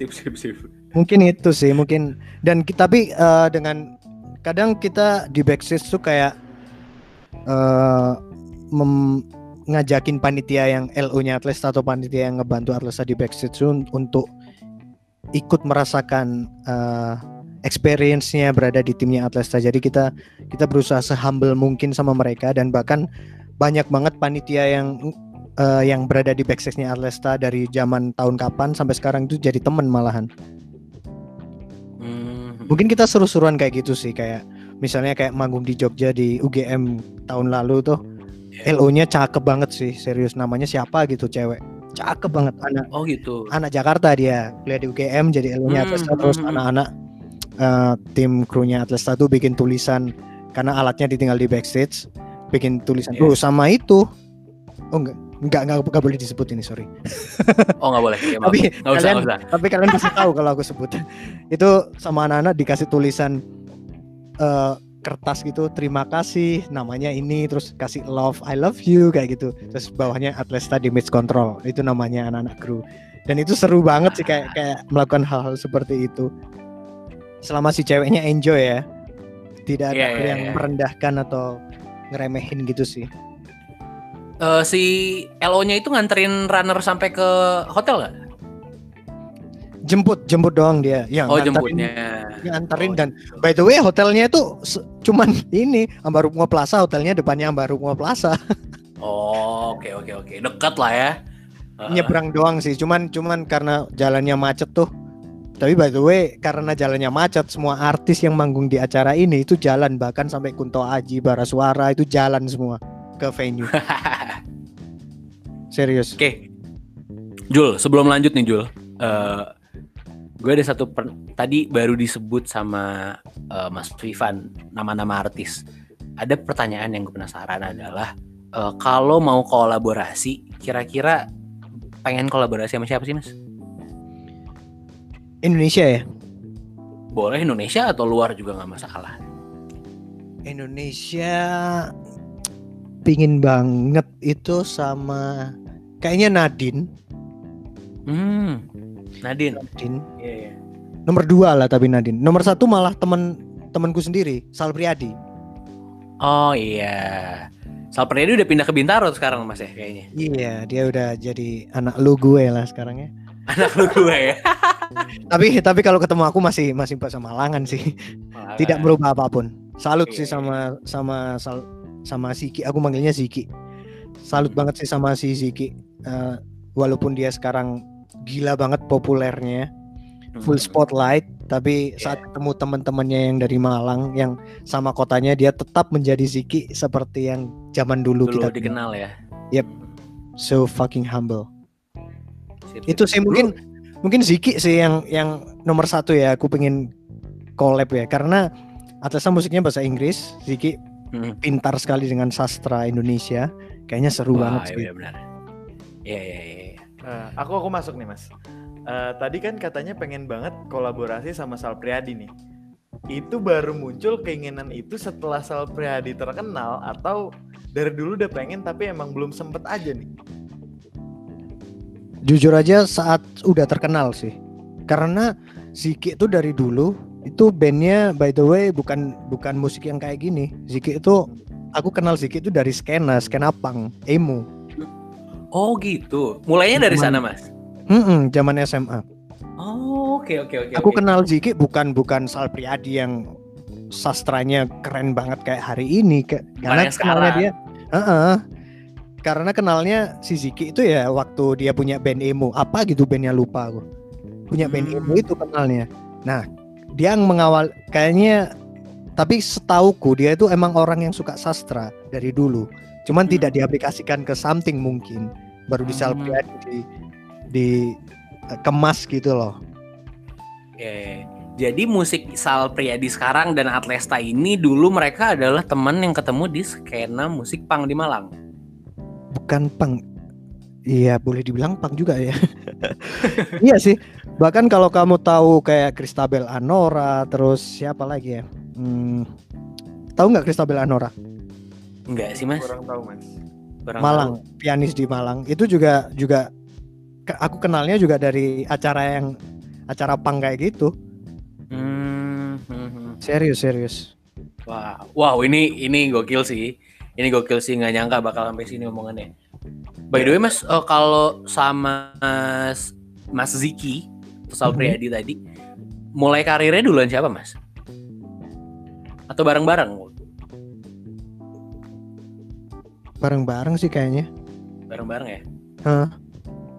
Sip sip sip. mungkin itu sih mungkin dan kita tapi eh, dengan kadang kita di backstage tuh kayak eh mem- ngajakin panitia yang LO-nya Atlesta atau panitia yang ngebantu Atlesta di backstage tuh un- untuk ikut merasakan eh, experience-nya berada di timnya Atlesta. Jadi kita kita berusaha sehumble mungkin sama mereka dan bahkan banyak banget panitia yang eh, yang berada di backstage-nya Atlesta dari zaman tahun kapan sampai sekarang itu jadi temen malahan Hmm. mungkin kita seru-seruan kayak gitu sih kayak misalnya kayak manggung di Jogja di UGM tahun lalu tuh Ya. LO-nya cakep banget sih serius namanya siapa gitu cewek cakep banget anak Oh gitu. anak Jakarta dia kuliah di UGM jadi LO-nya Hmm, Atlesta terus hmm, hmm. anak-anak eh, tim krunya Atlesta tuh bikin tulisan karena alatnya ditinggal di backstage bikin tulisan. Iya. Oh, sama itu. Oh enggak, enggak enggak, enggak boleh disebut ini, sorry. Oh nggak boleh. Ya, maaf. Tapi nggak usah, kalian- nggak usah. Tapi kalian pasti tahu kalau aku sebut. Itu sama anak-anak dikasih tulisan eh, kertas gitu, terima kasih, namanya ini, terus kasih love, I love you kayak gitu. Terus bawahnya Atlesta Damage Control, itu namanya anak-anak kru. Dan itu seru banget sih kayak kayak melakukan hal-hal seperti itu. Selama si ceweknya enjoy ya, tidak ada hal iya, yang iya. merendahkan atau ngeremehin gitu sih. Eh, si LO-nya itu nganterin runner sampai ke hotel nggak? Jemput, jemput doang dia. Yang Oh nganterin- jemputnya. anterin Oh, dan by the way hotelnya itu cuman ini Ambarukmo Plaza hotelnya depannya Ambarukmo Plaza Oh oke oke oke dekat lah ya. Heeh. nyebrang doang sih cuman cuman karena jalannya macet tuh tapi by the way karena jalannya macet semua artis yang manggung di acara ini itu jalan bahkan sampai Kunto Aji Bara Suara itu jalan semua ke venue serius Oke. Jul, sebelum lanjut nih Jul, eh gue ada satu per- tadi baru disebut sama eh, Mas Vivan nama-nama artis. Ada pertanyaan yang gue penasaran adalah eh, kalau mau kolaborasi, kira-kira pengen kolaborasi sama siapa sih Mas? Indonesia ya Boleh Indonesia atau luar juga nggak masalah. Indonesia pingin banget itu sama kayaknya Nadine Hmm, Nadine. Nadine Iya, iya. Nomor dua lah tapi Nadine. Nomor satu malah temen temanku sendiri, Sal Priadi. Oh iya. Sal Priadi udah pindah ke Bintaro sekarang Mas ya kayaknya. Iya, dia udah jadi anak lu gue lah sekarang ya. Anak lu gue ya. Tapi tapi kalau ketemu aku masih masih bahasa Malangan sih. Tidak berubah apa pun. Salut sih Iya. sama sama Sal, sama Siki. Aku manggilnya Siki. Salut banget sih sama si Siki. Eh, walaupun dia sekarang gila banget populernya, full Hmm. spotlight, tapi Iya. saat ketemu teman-temannya yang dari Malang yang sama kotanya dia tetap menjadi Siki seperti yang zaman dulu, dulu kita kenal. dikenal ya. Yep. So fucking humble. Sip. Itu sih Dulu- mungkin mungkin Ziki sih yang yang nomor satu ya. Aku pengen collab ya karena Atlasa musiknya bahasa Inggris. Ziki Hmm. pintar sekali dengan sastra Indonesia. Kayaknya seru Wah, banget sih. iya benar. Iya iya iya. iya. Eh, aku aku masuk nih mas. Eh, tadi kan katanya pengen banget kolaborasi sama Sal Priadi nih. Itu baru muncul keinginan itu setelah Sal Priadi terkenal atau dari dulu udah pengen tapi emang belum sempet aja nih. Jujur aja saat udah terkenal sih. Karena Ziki itu dari dulu itu bandnya by the way bukan bukan musik yang kayak gini. Ziki itu aku kenal Ziki itu dari skena, skena punk, emo. Oh gitu. Mulainya dari Cuman- sana mas. Mm-mm, zaman SMA. Oh oke oke oke. Aku oke. kenal Ziki bukan bukan Sal Priadi yang sastranya keren banget kayak hari ini ke, karena kenalnya dia Heeh. karena kenalnya si Ziki itu ya waktu dia punya band emo apa gitu bandnya lupa aku punya band Hmm. emo itu kenalnya nah dia yang mengawal kayaknya tapi setauku dia itu emang orang yang suka sastra dari dulu cuman Hmm. tidak diaplikasikan ke something mungkin baru di Sal Hmm. Di, di eh, kemas gitu loh Oke. Jadi musik Sal Priadi sekarang dan Atlesta ini dulu mereka adalah teman yang ketemu di skena musik punk di Malang. bukan pang iya boleh dibilang pang juga ya iya sih bahkan kalau kamu tahu kayak Kristabel Anora terus siapa lagi ya hmm, tahu nggak Kristabel Anora Enggak sih mas. Kurang tahu mas. Kurang Malang pianis di Malang itu juga juga aku kenalnya juga dari acara yang acara pang kayak gitu tahu. Hmm, hmm, hmm. serius serius Wah, wow ini ini gokil sih. Ini gokil sih nggak nyangka bakal sampai sini omongannya. By the way mas, eh, kalau sama Mas, Mas Ziki, atau Sal Mhm. Priadi tadi, mulai karirnya duluan siapa mas? Atau bareng-bareng? bareng-bareng sih kayaknya Bareng-bareng ya? Hah.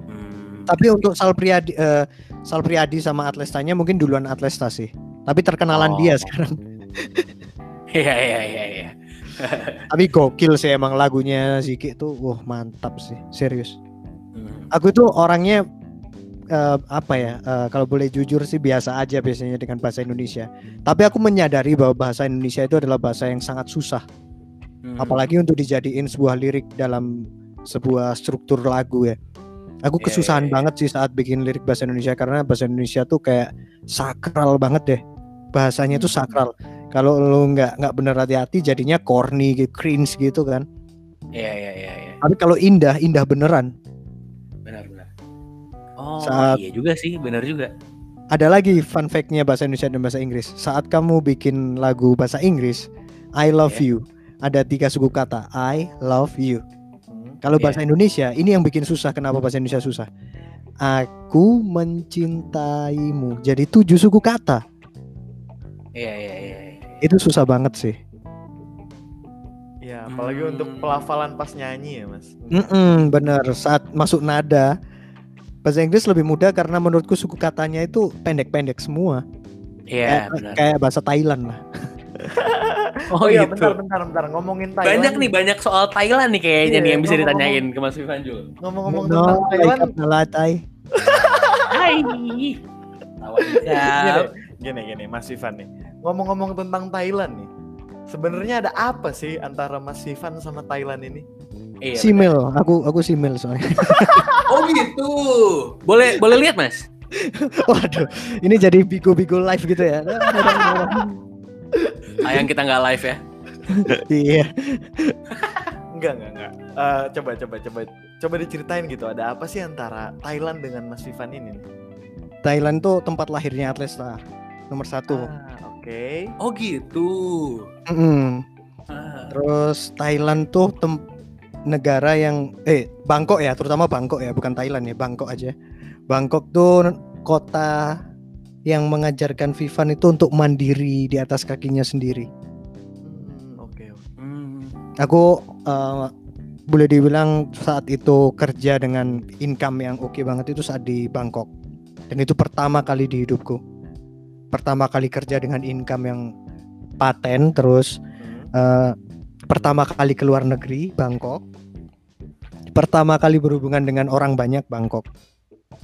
Hmm. tapi untuk Sal Priadi eh, Sal Priadi sama Atlestanya mungkin duluan Atlesta sih tapi terkenalan Oh. dia sekarang Iya iya iya iya. Tapi gokil sih emang lagunya Ziki tuh, wah mantap sih, serius. Hmm. Aku tuh orangnya eh, apa ya, eh, kalau boleh jujur sih biasa aja biasanya dengan bahasa Indonesia. Tapi aku menyadari bahwa bahasa Indonesia itu adalah bahasa yang sangat susah. Hmm. apalagi untuk dijadiin sebuah lirik dalam sebuah struktur lagu ya. Aku Iya, kesusahan iya, iya. banget sih saat bikin lirik bahasa Indonesia karena bahasa Indonesia tuh kayak sakral banget deh. Bahasanya tuh Hmm. sakral. Kalau lu nggak nggak bener hati-hati jadinya corny, gitu, cringe gitu kan. Iya iya iya iya. Tapi kalau indah, indah beneran. Benar benar. Oh Saat- iya juga sih, benar juga. Ada lagi fun fact-nya bahasa Indonesia dan bahasa Inggris. Saat kamu bikin lagu bahasa Inggris, I love Iya. you. Ada tiga suku kata. I love you. Hmm. Kalau Iya. bahasa Indonesia, ini yang bikin susah. Kenapa bahasa Indonesia susah? Aku mencintaimu. Jadi tujuh suku kata. Iya iya iya. Iya. Itu susah banget sih. Ya, apalagi Hmm. untuk pelafalan pas nyanyi ya, Mas. Mm-mm, bener. Saat masuk nada, bahasa Inggris lebih mudah karena menurutku suku katanya itu pendek-pendek semua. Iya kayak, benar. kayak bahasa Thailand lah. Oh, iya, gitu. bentar, bentar, bentar. Ngomongin Thailand. Banyak nih banyak soal Thailand nih kayaknya Iya, nih yang bisa ditanyain ke Mas Vivan Jul. Ngomong-ngomong No, tentang Thailand. Hai. Tawa gini, hijab. gini, gini, Mas Ivan nih. Ngomong-ngomong tentang Thailand nih. Sebenarnya ada apa sih antara Mas Ivan sama Thailand ini? Iya. Simil, aku aku simil soalnya. Oh gitu. Boleh boleh lihat Mas? Waduh, ini jadi bigo-bigo live gitu ya. Sayang kita nggak live ya. iya. Enggak, enggak, enggak. Eh, coba, coba, coba, coba diceritain gitu. Ada apa sih antara Thailand dengan Mas Ivan ini? Thailand tuh tempat lahirnya Atlesta nomor satu. Ah, Oke. Oh gitu. Mm-mm. Ah. Terus Thailand tuh tem- negara yang eh Bangkok ya, terutama Bangkok ya, bukan Thailand ya, Bangkok aja. Bangkok tuh kota yang mengajarkan Vivan itu untuk mandiri di atas kakinya sendiri. Hmm, Oke, oke. Hmm. Aku eh, boleh dibilang saat itu kerja dengan income yang oke banget itu saat di Bangkok. Dan itu pertama kali di hidupku. Pertama kali kerja dengan income yang paten terus Hmm. eh, pertama kali ke luar negeri Bangkok. Pertama kali berhubungan dengan orang banyak Bangkok.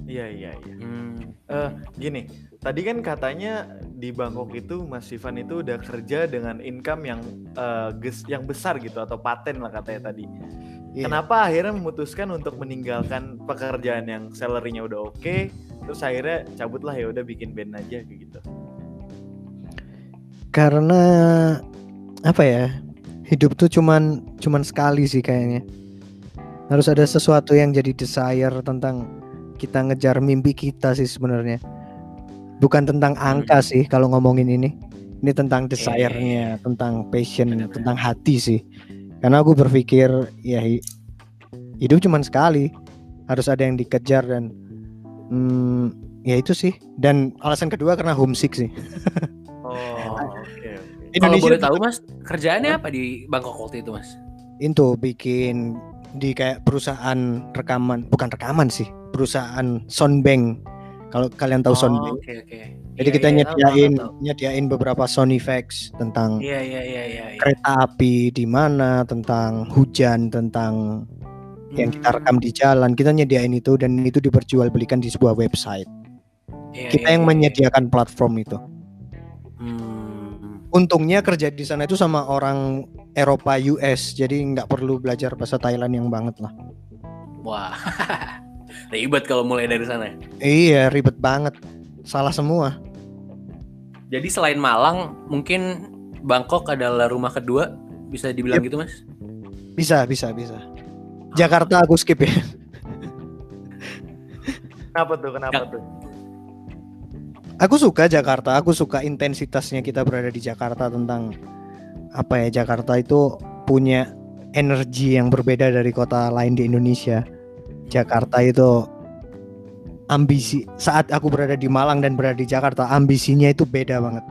Iya, iya, iya. Hmm. Eh, gini, tadi kan katanya di Bangkok itu Mas Ivan itu udah kerja dengan income yang eh, ges- yang besar gitu atau paten lah katanya tadi. Iya. Kenapa akhirnya memutuskan untuk meninggalkan pekerjaan yang salary-nya udah oke, terus akhirnya cabutlah ya udah bikin band aja kayak gitu. Karena apa ya? Hidup tuh cuman cuman sekali sih kayaknya. Harus ada sesuatu yang jadi desire tentang kita ngejar mimpi kita sih sebenarnya. Bukan tentang angka sih kalau ngomongin ini. Ini tentang desire-nya, tentang passion, Benar-benar. tentang hati sih. Karena aku berpikir ya hi- hidup cuman sekali. Harus ada yang dikejar dan hmm, ya itu sih. Dan alasan kedua karena homesick sih. Oh, oke oke. Kalau Indonesia boleh tahu Mas, kerjaannya apa di Bangkok waktu itu Mas? itu bikin di kayak perusahaan rekaman bukan rekaman sih perusahaan soundbank kalau kalian tahu Oh, soundbank Oke oke. jadi Iya, kita iya, tahu, nyediain tahu, tahu. nyediain beberapa sound effects tentang Iya iya iya iya. iya. kereta api di mana tentang hujan tentang yang kita rekam di jalan kita nyediain itu dan itu diperjualbelikan di sebuah website Iya, kita iya, yang iya, iya. menyediakan platform itu Hmm. untungnya kerja di sana itu sama orang Eropa US jadi nggak perlu belajar bahasa Thailand yang banget lah Wah. Ribet kalau mulai dari sana. Iya ribet banget Salah semua Jadi selain Malang, mungkin Bangkok adalah rumah kedua, bisa dibilang Yep. gitu Mas? Bisa bisa bisa Jakarta aku skip ya Kenapa tuh? Kenapa tuh? Aku suka Jakarta Aku suka intensitasnya kita berada di Jakarta Tentang Apa ya Jakarta itu punya energi yang berbeda dari kota lain di Indonesia Jakarta itu ambisi saat aku berada di Malang dan berada di Jakarta ambisinya itu beda banget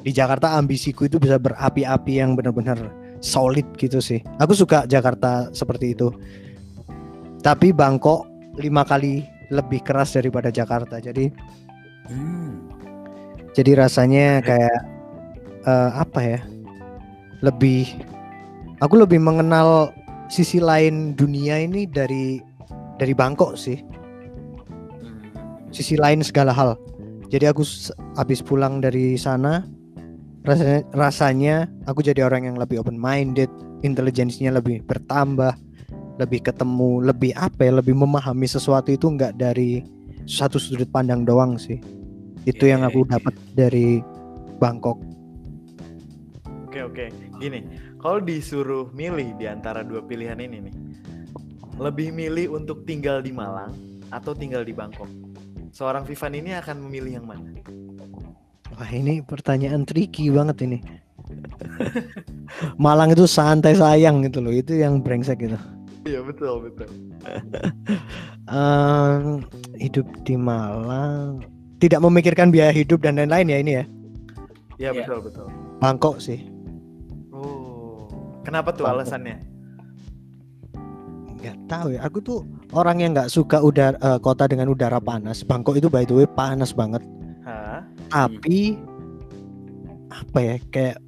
di Jakarta ambisiku itu bisa berapi-api yang benar-benar solid gitu sih aku suka Jakarta seperti itu tapi Bangkok lima kali lebih keras daripada Jakarta jadi Hmm. jadi rasanya kayak eh, apa ya lebih aku lebih mengenal sisi lain dunia ini dari dari Bangkok sih Hmm. sisi lain segala hal. Jadi aku habis pulang dari sana rasanya rasanya aku jadi orang yang lebih open minded intelijensinya lebih bertambah lebih ketemu lebih apa ya lebih memahami sesuatu itu nggak dari satu sudut pandang doang sih itu Iya, yang aku dapat dari Bangkok Oke oke, gini. Kalau disuruh milih di antara dua pilihan ini nih, lebih milih untuk tinggal di Malang atau tinggal di Bangkok? Seorang Vivan ini akan memilih yang mana? Wah ini pertanyaan tricky banget ini Malang itu santai sayang gitu loh itu yang brengsek gitu Iya betul betul. Ehm, hidup di Malang tidak memikirkan biaya hidup dan lain-lain ya ini ya Iya Iya. betul betul. Bangkok sih Oh, kenapa tuh Bangkok. alasannya? nggak tahu ya aku tuh orang yang nggak suka udara eh, kota dengan udara panas Bangkok itu by the way panas banget? Tapi apa ya kayak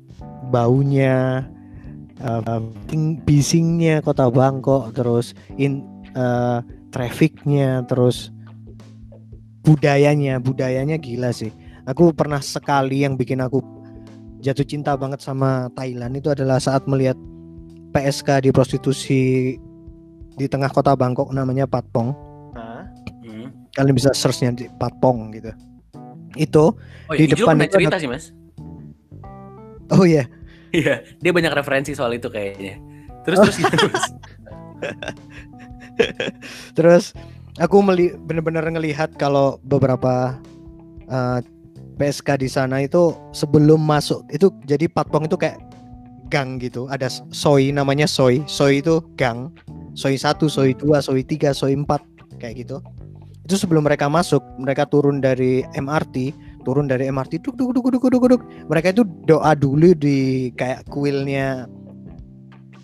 baunya ting- bisingnya kota Bangkok terus in eh, trafficnya terus budayanya budayanya gila sih aku pernah sekali yang bikin aku jatuh cinta banget sama Thailand itu adalah saat melihat PSK di prostitusi di tengah kota Bangkok namanya Patpong? Hmm. kalian bisa searchnya di Patpong gitu itu Oh, Di di depan itu ada- cerita sih mas. oh ya Iya, dia banyak referensi soal itu kayaknya. Terus terus gimana, Mas? Terus aku meli bener-bener ngelihat kalau beberapa uh, PSK di sana itu sebelum masuk itu jadi patpong itu kayak gang gitu. Ada soi namanya soi. Soi itu gang. Soi satu, soi dua, soi tiga, soi empat kayak gitu. Itu sebelum mereka masuk, mereka turun dari MRT, turun dari MRT, duk duk duk duk duk duk. Mereka itu doa dulu di kayak kuilnya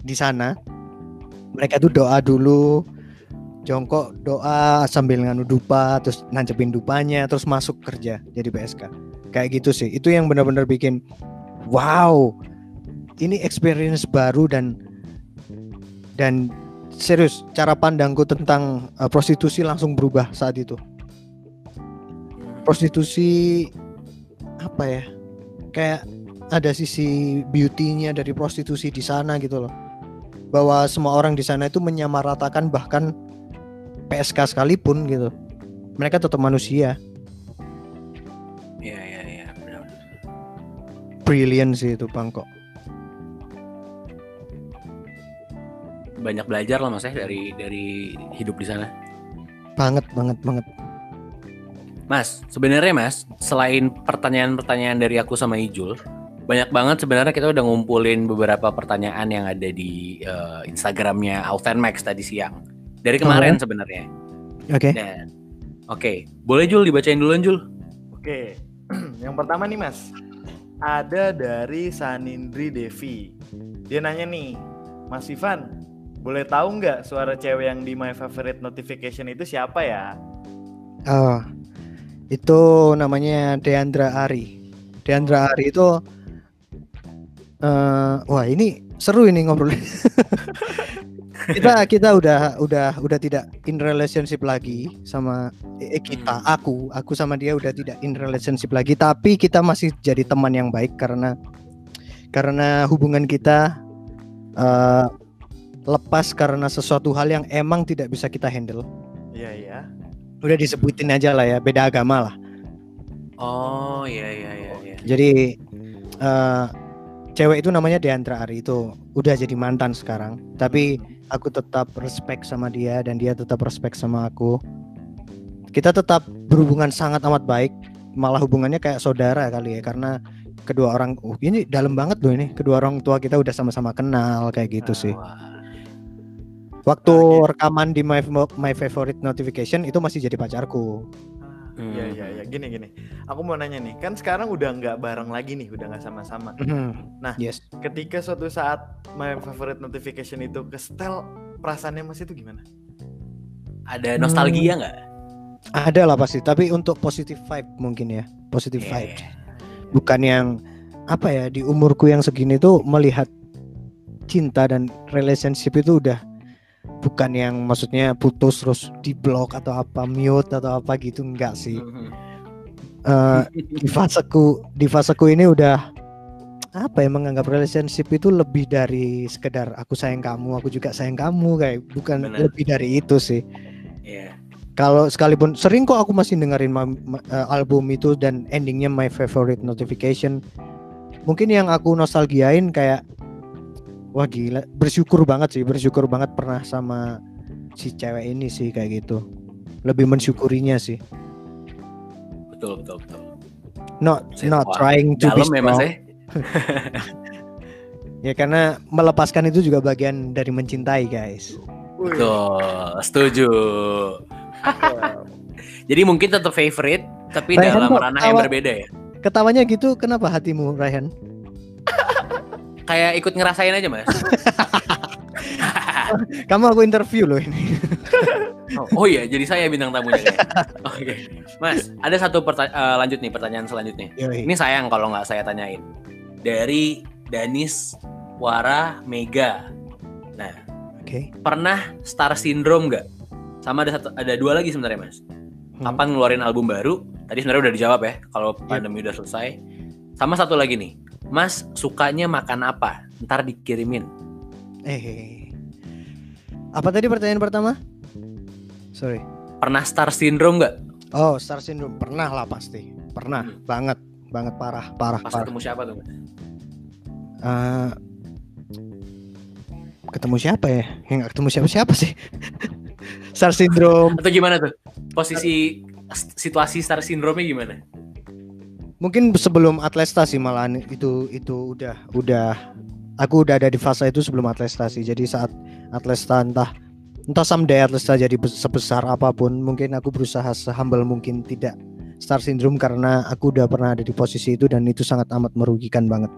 di sana. Mereka itu doa dulu, jongkok doa sambil nganu dupa terus nancepin dupanya terus masuk kerja jadi PSK kayak gitu sih itu yang benar-benar bikin wow ini experience baru dan dan serius cara pandangku tentang uh, prostitusi langsung berubah saat itu prostitusi apa ya kayak ada sisi beauty-nya dari prostitusi di sana gitu loh bahwa semua orang di sana itu menyamaratakan bahkan PSK sekalipun gitu mereka tetap manusia Iya iya iya. benar. brilliant sih itu Bangkok Banyak belajar lah mas ya dari dari hidup di sana. banget banget banget Mas, sebenarnya Mas, selain pertanyaan-pertanyaan dari aku sama Ijul, banyak banget sebenarnya kita udah ngumpulin beberapa pertanyaan yang ada di eh, Instagramnya Alten Max tadi siang. Dari kemarin sebenarnya. oke Dan oke, boleh Jul dibacain duluan Jul. Oke, yang pertama nih mas, ada dari Sanindri Devi. Dia nanya nih, Mas Ivan, boleh tahu nggak suara cewek yang di My Favorite Notification itu siapa ya? Oh, itu namanya Deandra Ari. Deandra Ari itu eh wah ini seru ini ngobrol. kita kita udah udah udah tidak in relationship lagi sama eh, kita aku aku sama dia udah tidak in relationship lagi tapi kita masih jadi teman yang baik karena karena hubungan kita eh lepas karena sesuatu hal yang emang tidak bisa kita handle Iya iya. udah disebutin aja lah ya beda agama lah Oh iya iya iya. iya. jadi eh cewek itu namanya Deandra Ari itu udah jadi mantan sekarang tapi aku tetap respect sama dia dan dia tetap respect sama aku kita tetap berhubungan sangat amat baik malah hubungannya kayak saudara kali ya karena kedua orang uh, ini dalam banget loh ini kedua orang tua kita udah sama-sama kenal kayak gitu sih Wah. Waktu Nah, rekaman di my my favorite notification itu masih jadi pacarku Hmm. Iya iya iya. Gini gini. Aku mau nanya nih, kan sekarang udah nggak bareng lagi nih, udah nggak sama-sama. Mhm. Nah. yes Ketika suatu saat My Favorite Notification itu ke setel, perasaannya Mas itu gimana? Ada nostalgia nggak? ada lah pasti tapi untuk positive vibe mungkin ya positive Iya, vibe bukan yang apa ya di umurku yang segini tuh melihat cinta dan relationship itu udah bukan yang maksudnya putus terus di blok atau apa mute atau apa gitu enggak sih. Eh, di faseku di faseku ini udah apa ya menganggap relationship itu lebih dari sekedar aku sayang kamu, aku juga sayang kamu kayak bukan Benar. lebih dari itu sih. Iya. Kalau sekalipun sering kok aku masih dengerin ma- ma- eh, album itu dan endingnya my favorite notification. Mungkin yang aku nostalgiain kayak wah gila, bersyukur banget sih, bersyukur banget pernah sama si cewek ini sih kayak gitu. Lebih mensyukurinya sih. Betul betul betul. Not not trying to be Dalam ya strong. ya. Ya karena melepaskan itu juga bagian dari mencintai guys. Betul, setuju. Jadi mungkin tetap favorite, tapi Raihan dalam kok ranah yang berbeda ya. Ketawanya gitu kenapa hatimu Raihan? Kayak ikut ngerasain aja mas. Kamu aku interview loh ini. Oh, oh iya, jadi saya bintang tamunya kayak. Oke, mas, ada satu eh, lanjut nih pertanyaan selanjutnya. Yoi. Ini sayang kalau nggak saya tanyain. Dari Danis Wara Mega. Nah, Oke. pernah star syndrome nggak? Sama ada satu, ada dua lagi sebenarnya mas. Hmm. Kapan ngeluarin album baru? Tadi sebenarnya udah dijawab ya. Kalau Yep. pandemi udah selesai. Sama satu lagi nih, Mas sukanya makan apa? Ntar dikirimin. Eh. Apa tadi pertanyaan pertama? Sorry. Pernah star syndrome nggak? Oh, star syndrome pernah lah pasti. Pernah Hmm. banget, banget parah, parah, Pas parah. ketemu siapa tuh? Eh, ketemu siapa ya? Yang nggak ketemu siapa-siapa sih. star syndrome Atau gimana tuh? Posisi situasi star syndrome-nya gimana? Mungkin sebelum Atlesta sih malahan itu itu udah udah aku udah ada di fase itu sebelum Atlesta sih. Jadi saat Atlesta entah entah someday Atlesta jadi bes- sebesar apa pun, mungkin aku berusaha sehumble mungkin tidak star syndrome karena aku udah pernah ada di posisi itu dan itu sangat amat merugikan banget.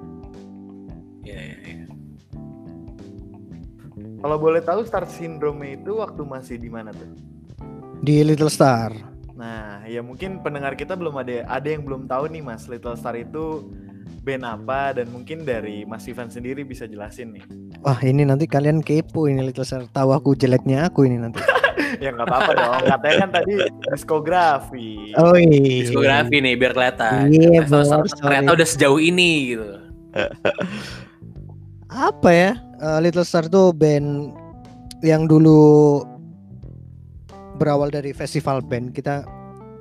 Iya, iya, iya. Kalau boleh tahu star syndrome itu waktu masih di mana tuh? Di Little Star. Nah, ya mungkin pendengar kita belum ada ada yang belum tahu nih Mas Little Star itu band apa dan mungkin dari Mas Ivan sendiri bisa jelasin nih. Wah ini nanti kalian kepo ini Little Star tahu aku jeleknya aku ini nanti. ya nggak apa-apa dong. Katanya kan tadi diskografi. Oh iya. Diskografi nih biar kelihatan. Iya, Ternyata- Bos, Ternyata udah sejauh ini gitu. Apa ya? Eh, Little Star tuh band yang dulu berawal dari festival band kita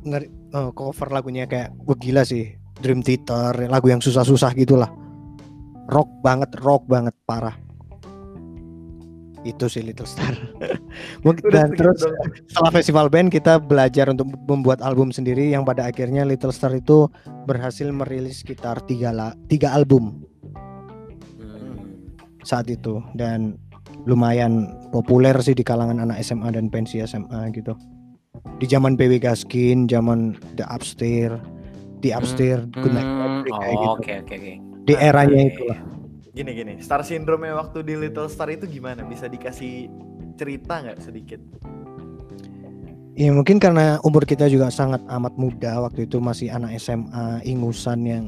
ngeri, eh, cover lagunya kayak wah gila sih Dream Theater lagu yang susah-susah gitulah. Rock banget rock banget parah. Itu sih Little Star. Mungkin Udah dan terus setelah festival band kita belajar untuk membuat album sendiri yang pada akhirnya Little Star itu berhasil merilis sekitar tiga la, tiga album. Hmm. saat itu dan lumayan populer sih di kalangan anak SMA dan pensi SMA gitu. Di zaman PW Gaskin, zaman The Upstairs, The Upstairs, Good Night Hmm, Patrick, kayak oh, gitu. Oke oke oke. Di eranya Oke. itu lah. Gini gini, star syndrome waktu di Little Star itu gimana? Bisa dikasih cerita nggak sedikit? Ya mungkin karena umur kita juga sangat amat muda waktu itu masih anak SMA ingusan yang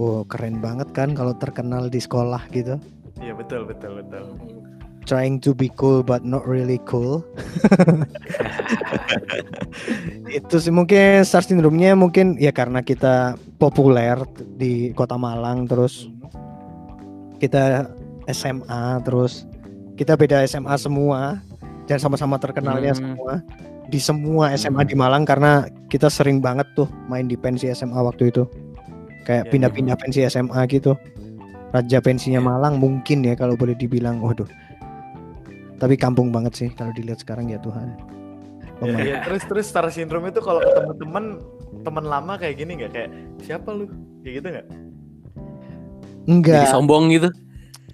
wow keren banget kan kalau terkenal di sekolah gitu. Iya betul betul betul. Trying to be cool but not really cool. itu sih mungkin star syndrome-nya mungkin ya karena kita populer di kota Malang terus kita SMA terus kita beda SMA semua dan sama-sama terkenalnya Hmm. semua. Di semua SMA di Malang karena kita sering banget tuh main di pensi SMA waktu itu. Kayak Ya, pindah-pindah pensi SMA gitu. Raja pensinya Malang mungkin ya kalau boleh dibilang. Waduh tapi kampung banget sih kalau dilihat sekarang ya Tuhan Ya, Pemain. ya, terus terus star syndrome itu kalau ketemu temen temen lama kayak gini nggak kayak siapa lu kayak gitu nggak? Jadi enggak sombong gitu.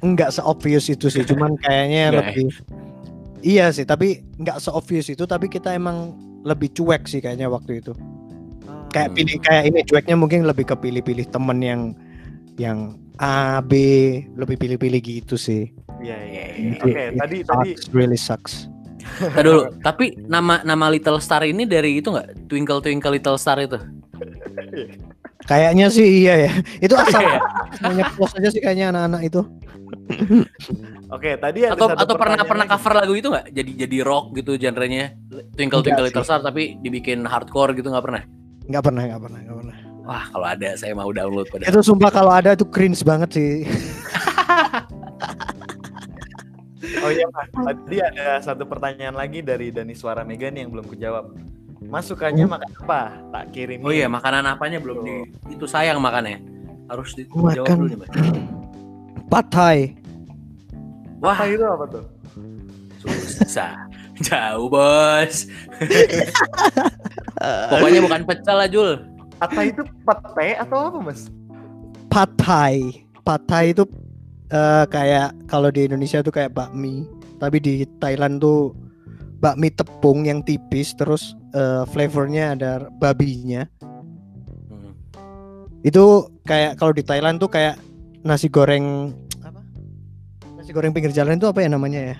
enggak se-obvious itu sih cuman kayaknya Enggak ya? lebih iya sih tapi enggak se-obvious itu tapi kita emang lebih cuek sih kayaknya waktu itu kayak Hmm. pilih kayak ini cueknya mungkin lebih ke pilih-pilih temen yang yang A B lebih pilih-pilih gitu sih Iya iya. iya. Iya, Oke tadi it tadi sucks, really sucks Tadi dulu. Tapi nama nama Little Star ini dari itu nggak? Twinkle Twinkle Little Star itu. kayaknya sih iya ya itu asal Iya. banyak post aja sih kayaknya anak-anak itu Oke tadi ada atau satu atau pernah pernah lagi. cover lagu itu nggak? Jadi jadi rock gitu genrenya. Twinkle Twinkle sih. Little Star tapi dibikin hardcore gitu nggak pernah. nggak pernah nggak pernah nggak pernah Wah, kalau ada saya mau download pada. Itu sumpah kalau ada itu cringe banget sih. Oh iya Mas, tadi ada satu pertanyaan lagi dari Dani Suara Mega nih yang belum kejawab. Mas sukanya makan apa? Tak kirim. Oh iya, makanan apanya belum di itu sayang makannya. Harus dijawab Makan. dulu nih, Mas. Pad Thai. Wah, Apa itu apa tuh? susah. Jauh, Bos. Pokoknya bukan pecel lah, Jul. Apa itu pate atau apa Mas? Pad Thai. Pad Thai itu eh, kayak kalau di Indonesia tuh kayak bakmi, tapi di Thailand tuh bakmi tepung yang tipis terus eh, flavornya ada babinya. Hmm. Itu kayak kalau di Thailand tuh kayak nasi goreng apa? Nasi goreng pinggir jalan itu apa ya namanya ya?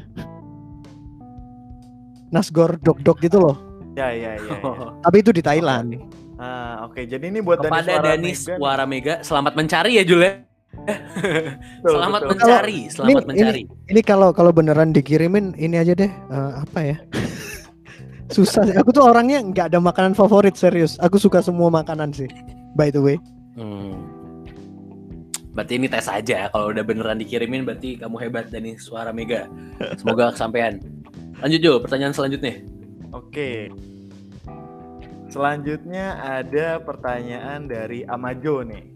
Nasgor dok-dok gitu loh. Ya ya ya. ya. Tapi itu di Thailand. Ah, oke. Jadi ini buat Kepada Danis Mega nih. Suara Mega, selamat mencari ya, Jul ya. Betul, Selamat betul. mencari, selamat Ini- mencari. Ini kalau kalau beneran dikirimin ini aja deh eh, apa ya? Susah sih. Aku tuh orangnya nggak ada makanan favorit serius. Aku suka semua makanan sih. By the way. Hmm. Berarti ini tes aja. Kalau udah beneran dikirimin, berarti kamu hebat Dani Suara Mega. Semoga kesampaian. Lanjut Jul, pertanyaan selanjutnya. Oke. Selanjutnya ada pertanyaan dari Amajo nih.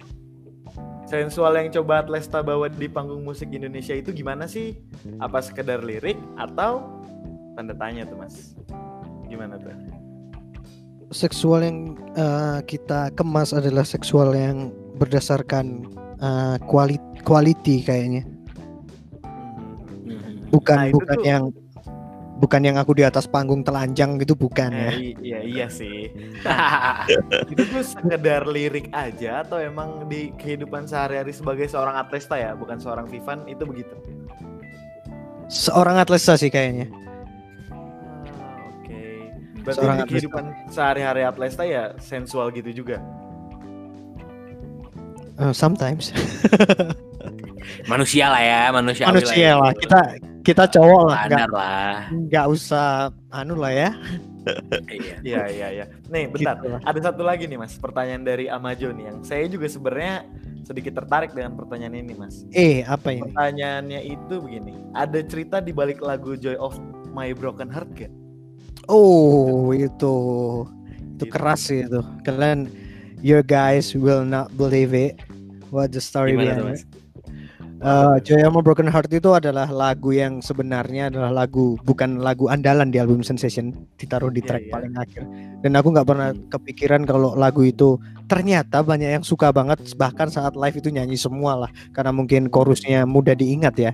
Sensual yang coba Atlesta bawa di panggung musik Indonesia itu gimana sih? Apa sekedar lirik atau tanda tanya tuh mas? Gimana tuh? Seksual yang eh, kita kemas adalah seksual yang berdasarkan eh, quality quality kayaknya. Hmm. Bukan Nah, bukan tuh- yang bukan yang aku di atas panggung telanjang gitu bukan ya. Eh, i- iya iya sih. Itu tuh sekedar lirik aja atau emang di kehidupan sehari-hari sebagai seorang Atlesta ya, bukan seorang Vivan itu begitu? Seorang atleta sih kayaknya. Ah, Oke. Berarti Seorang di kehidupan sehari-hari Atlesta ya sensual gitu juga. Eh, sometimes. manusia lah ya, manusia. Manusia lah. Kita kita cowok lah nggak nggak usah anu lah ya. Iya. Iya iya iya. Nih, bentar. Gitu lah. Ada satu lagi nih Mas, pertanyaan dari Amajo nih yang saya juga sebenarnya sedikit tertarik dengan pertanyaan ini Mas. Eh, apa ini? Pertanyaannya itu begini, ada cerita di balik lagu Joy of My Broken Heart gak? Oh, itu itu Gitu. keras sih itu. Kalian you guys will not believe it. What the story Gimana behind it. Uh, Joy of My Broken Heart itu adalah lagu yang sebenarnya adalah lagu bukan lagu andalan di album Sensation ditaruh di Iya, track iya. paling akhir dan aku nggak pernah kepikiran kalau lagu itu ternyata banyak yang suka banget bahkan saat live itu nyanyi semua lah karena mungkin chorusnya mudah diingat ya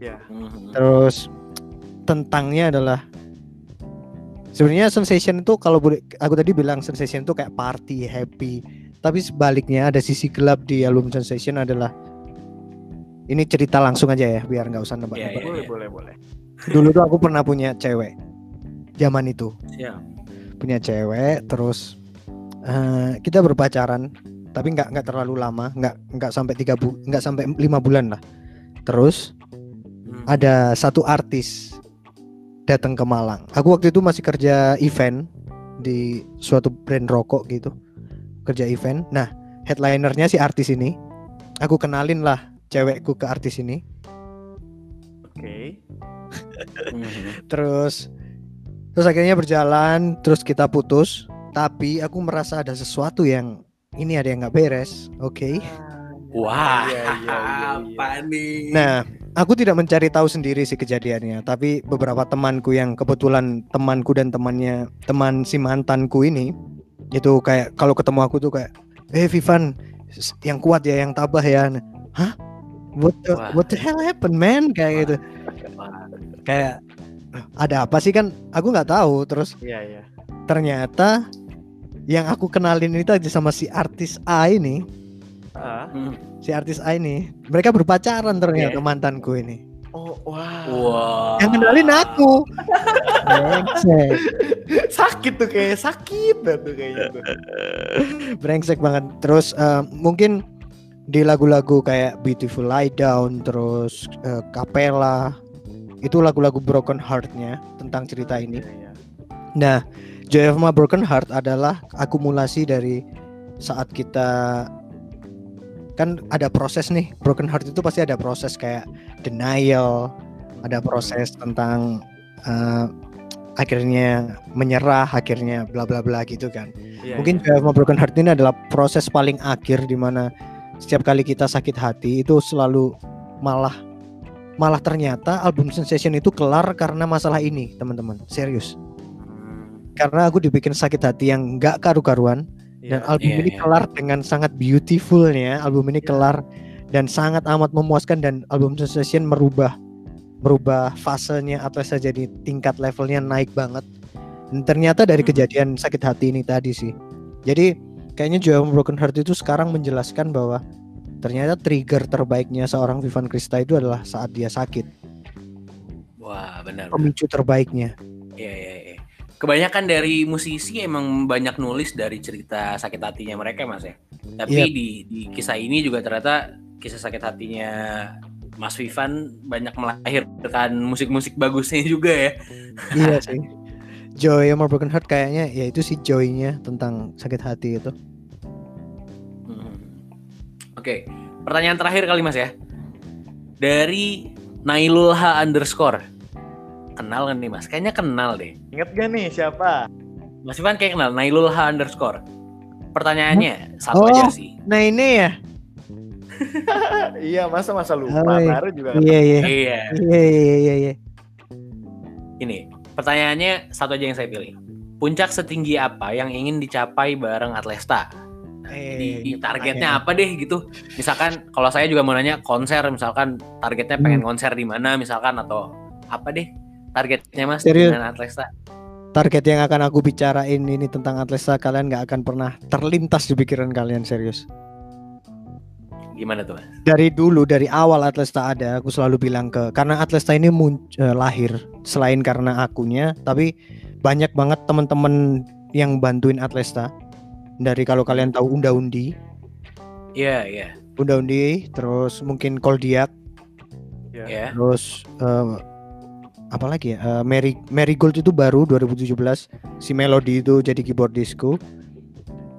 Ya. Mhm. Terus tentangnya adalah sebenarnya sensation itu kalau boleh aku tadi bilang sensation itu kayak party, happy. Tapi sebaliknya ada sisi gelap di album sensation adalah ini cerita langsung aja ya biar nggak usah Iya, nebak-nebak. iya. Boleh boleh boleh. Dulu tuh aku pernah punya cewek. Zaman itu Siap. punya cewek terus eh, kita berpacaran tapi nggak nggak terlalu lama nggak nggak sampai tiga bu nggak sampai lima bulan lah terus Hmm. ada satu artis datang ke Malang. Aku waktu itu masih kerja event di suatu brand rokok gitu. Kerja event. Nah, headlinernya si artis ini. Aku kenalin lah cewekku ke artis ini. Oke. Mhm. Terus terus akhirnya berjalan, terus kita putus. Tapi aku merasa ada sesuatu yang ini ada yang nggak beres. Oke. Wah, Iya, iya, iya, iya. apa nih? Nah, aku tidak mencari tahu sendiri sih kejadiannya, tapi beberapa temanku yang kebetulan temanku dan temannya teman si mantanku ini itu kayak kalau ketemu aku tuh kayak, "Eh Vivan, yang kuat ya, yang tabah ya." Hah? What the, Wah. what the hell happened, man? Kayak gitu. Kayak ada apa sih kan aku nggak tahu terus Iya iya. ternyata yang aku kenalin itu aja sama si artis A ini. Hmm. si artis A ini mereka berpacaran ternyata Oke. mantanku ini Oh wah. Wah. yang kenalin aku brengsek Sakit tuh kayak sakit banget tuh kayaknya tuh. brengsek banget terus eh, mungkin di lagu-lagu kayak Beautiful Lie Down terus Capella itu lagu-lagu broken heartnya tentang cerita ini Iya, iya. nah Joy of My Broken Heart adalah akumulasi dari saat kita kan ada proses nih broken heart itu pasti ada proses kayak denial ada proses tentang uh, akhirnya menyerah akhirnya bla bla bla gitu kan Iya, mungkin iya. Joy of My Broken Heart ini adalah proses paling akhir di mana setiap kali kita sakit hati itu selalu malah malah ternyata album Sensation itu kelar karena masalah ini teman-teman serius karena aku dibikin sakit hati yang nggak karu-karuan dan Iya. album Iya, ini iya. kelar dengan sangat beautifulnya album ini Iya. kelar dan sangat amat memuaskan dan album Sensation merubah merubah fasenya Atlasa jadi tingkat levelnya naik banget dan ternyata dari Hmm. kejadian sakit hati ini tadi sih jadi kayaknya Joy of Broken Heart itu sekarang menjelaskan bahwa ternyata trigger terbaiknya seorang Vivan Krista itu adalah saat dia sakit Wah, benar. pemicu terbaiknya Iya, iya, iya. Kebanyakan dari musisi emang banyak nulis dari cerita sakit hatinya mereka, Mas ya. Tapi Iya. di di kisah ini juga ternyata kisah sakit hatinya Mas Vivan banyak melahirkan musik-musik bagusnya juga ya. iya sih Joy My Broken Heart kayaknya ya itu sih joy-nya tentang sakit hati itu. Oke, pertanyaan terakhir kali Mas ya. Dari Nailulha underscore. Kenal kan nih Mas? Kayaknya kenal deh. Ingat gak nih siapa? Mas Ivan kayak kenal Nailulha underscore. Pertanyaannya satu Oh. aja sih. nah ini ya iya, masa masa lupa. Oh, iya. Baru juga kan. iya iya Iya. iya iya iya iya Ini pertanyaannya satu aja yang saya pilih. Puncak setinggi apa yang ingin dicapai bareng Atlesta? Nah, Eh, Jadi ini targetnya apa deh gitu? Misalkan kalau saya juga mau nanya konser, misalkan targetnya pengen konser di mana, misalkan atau apa deh targetnya mas Serius? dengan Atlesta? target yang akan aku bicarain ini tentang Atlesa kalian nggak akan pernah terlintas di pikiran kalian serius. Gimana tuh mas? Dari dulu dari awal Atlesta ada, aku selalu bilang ke karena Atlesta ini mun- eh, lahir selain karena akunya, tapi banyak banget teman-teman yang bantuin Atlesta. Dari kalau kalian tahu Unda-Undi, Iya iya Unda-Undi, terus mungkin Koldiak, Iya. ya. terus eh, apa lagi ya? Eh, Mary Marigold itu baru 2017, si Melody itu jadi keyboardisku.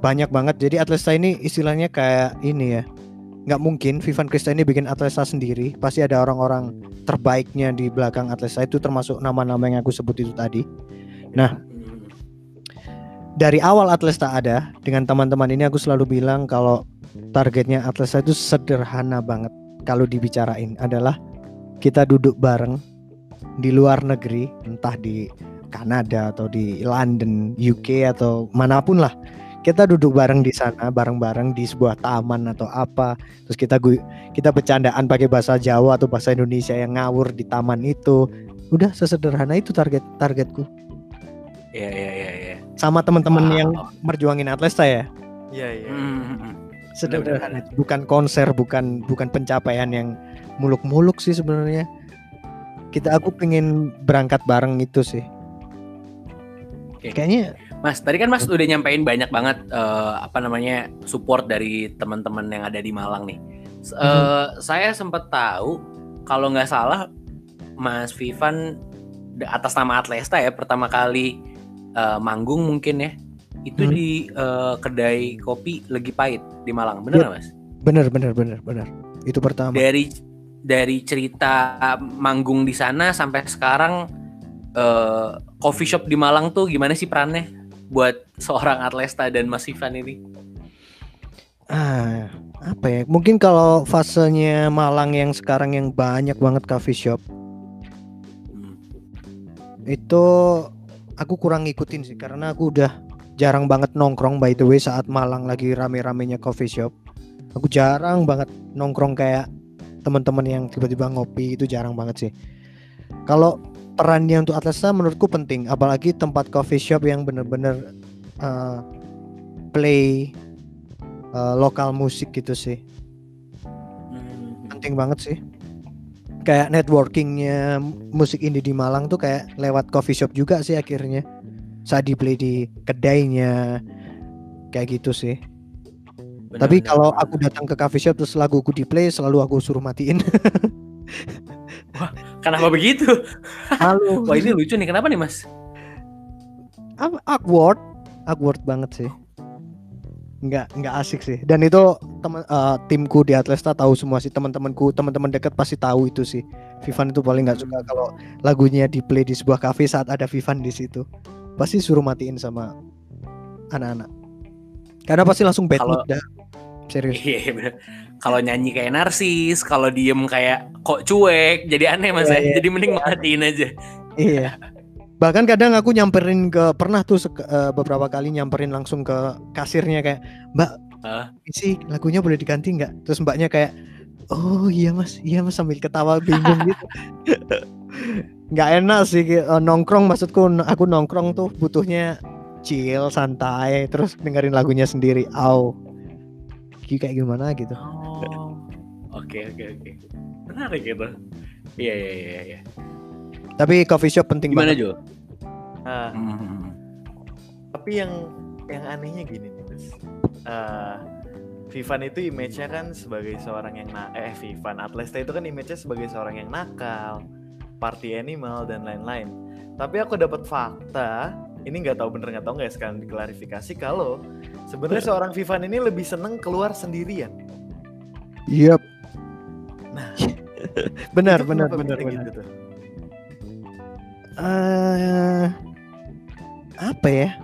Banyak banget. Jadi Atlesta ini istilahnya kayak ini ya. Nggak mungkin Vivan Krista ini bikin Atlesta sendiri. Pasti ada orang-orang terbaiknya di belakang Atlesta itu termasuk nama-nama yang aku sebut itu tadi. Nah. Dari awal Atlesta ada dengan teman-teman ini aku selalu bilang kalau targetnya Atlesta itu sederhana banget kalau dibicarain adalah kita duduk bareng di luar negeri entah di Kanada atau di London, UK atau mana pun lah. Kita duduk bareng di sana, bareng-bareng di sebuah taman atau apa. Terus kita gu- kita bercandaan pakai bahasa Jawa atau bahasa Indonesia yang ngawur di taman itu. Udah sesederhana itu target targetku. Iya iya iya. Sama teman-teman Wow. yang merjuangin Atlesta ya. Iya, iya. Hmm, hmm, hmm. sederhana bukan konser bukan bukan pencapaian yang muluk-muluk sih sebenarnya kita aku pengen berangkat bareng itu sih Oke. kayaknya Mas, tadi kan Mas udah nyampein banyak banget eh, apa namanya support dari teman-teman yang ada di Malang nih. S- eh, Saya sempat tahu kalau nggak salah Mas Vivan atas nama Atlesta ya pertama kali eh, manggung mungkin ya itu Hmm. di eh, kedai kopi Legi Pahit di Malang, Iya. bener nggak Mas? bener bener bener bener itu pertama Dari dari cerita manggung di sana sampai sekarang eh, coffee shop di Malang tuh gimana sih perannya buat seorang Atlesta dan Mas Ivan ini? ah apa ya mungkin kalau fasenya Malang yang sekarang yang banyak banget coffee shop Hmm. itu aku kurang ngikutin sih karena aku udah jarang banget nongkrong by the way saat Malang lagi rame-ramenya coffee shop. Aku jarang banget nongkrong kayak teman-teman yang tiba-tiba ngopi itu jarang banget sih. Kalau perannya untuk Atlasa menurutku penting apalagi tempat coffee shop yang bener-bener uh, play uh, lokal musik gitu sih. Hmm. penting banget sih kayak networkingnya musik indie di Malang tuh kayak lewat coffee shop juga sih akhirnya. Saat di play di kedainya kayak gitu sih. Bener, tapi bener, kalau aku datang ke coffee shop terus laguku di play selalu aku suruh matiin. Kenapa begitu? halo Wah ini lucu nih, kenapa nih Mas? Awkward. Awkward banget sih nggak nggak asik sih dan itu teman eh, timku di Atlesta tahu semua sih teman-temanku teman-teman dekat pasti tahu itu sih Vivan itu paling nggak suka kalau lagunya di play di sebuah cafe saat ada Vivan di situ pasti suruh matiin sama anak-anak karena pasti langsung bad mood dah serius Iya iya, bener. Kalau nyanyi kayak narsis, kalau diem kayak kok cuek, jadi aneh mas Iya, ya. iya. Jadi mending matiin aja. iya bahkan kadang aku nyamperin ke pernah tuh eh, beberapa kali nyamperin langsung ke kasirnya kayak mbak Hah? ini sih lagunya boleh diganti nggak terus mbaknya kayak oh iya mas iya mas sambil ketawa bingung gitu nggak enak sih eh, nongkrong maksudku aku nongkrong tuh butuhnya chill santai terus dengerin lagunya sendiri au kayak gimana gitu Oh, oke oke oke. Menarik gitu. Iya iya iya. iya. Tapi coffee shop penting Gimana banget Jo? Nah, Hmm. tapi yang yang anehnya gini nih Mas. Eh, Vivan itu image-nya kan sebagai seorang yang na eh Vivan Atlesta itu kan image-nya sebagai seorang yang nakal, party animal dan lain-lain. Tapi aku dapat fakta, ini nggak tahu bener nggak tahu nggak ya, sekarang diklarifikasi kalau sebenarnya seorang Vivan ini lebih seneng keluar sendirian. Yep. Nah, benar benar benar benar gitu tuh? Eh, apa ya?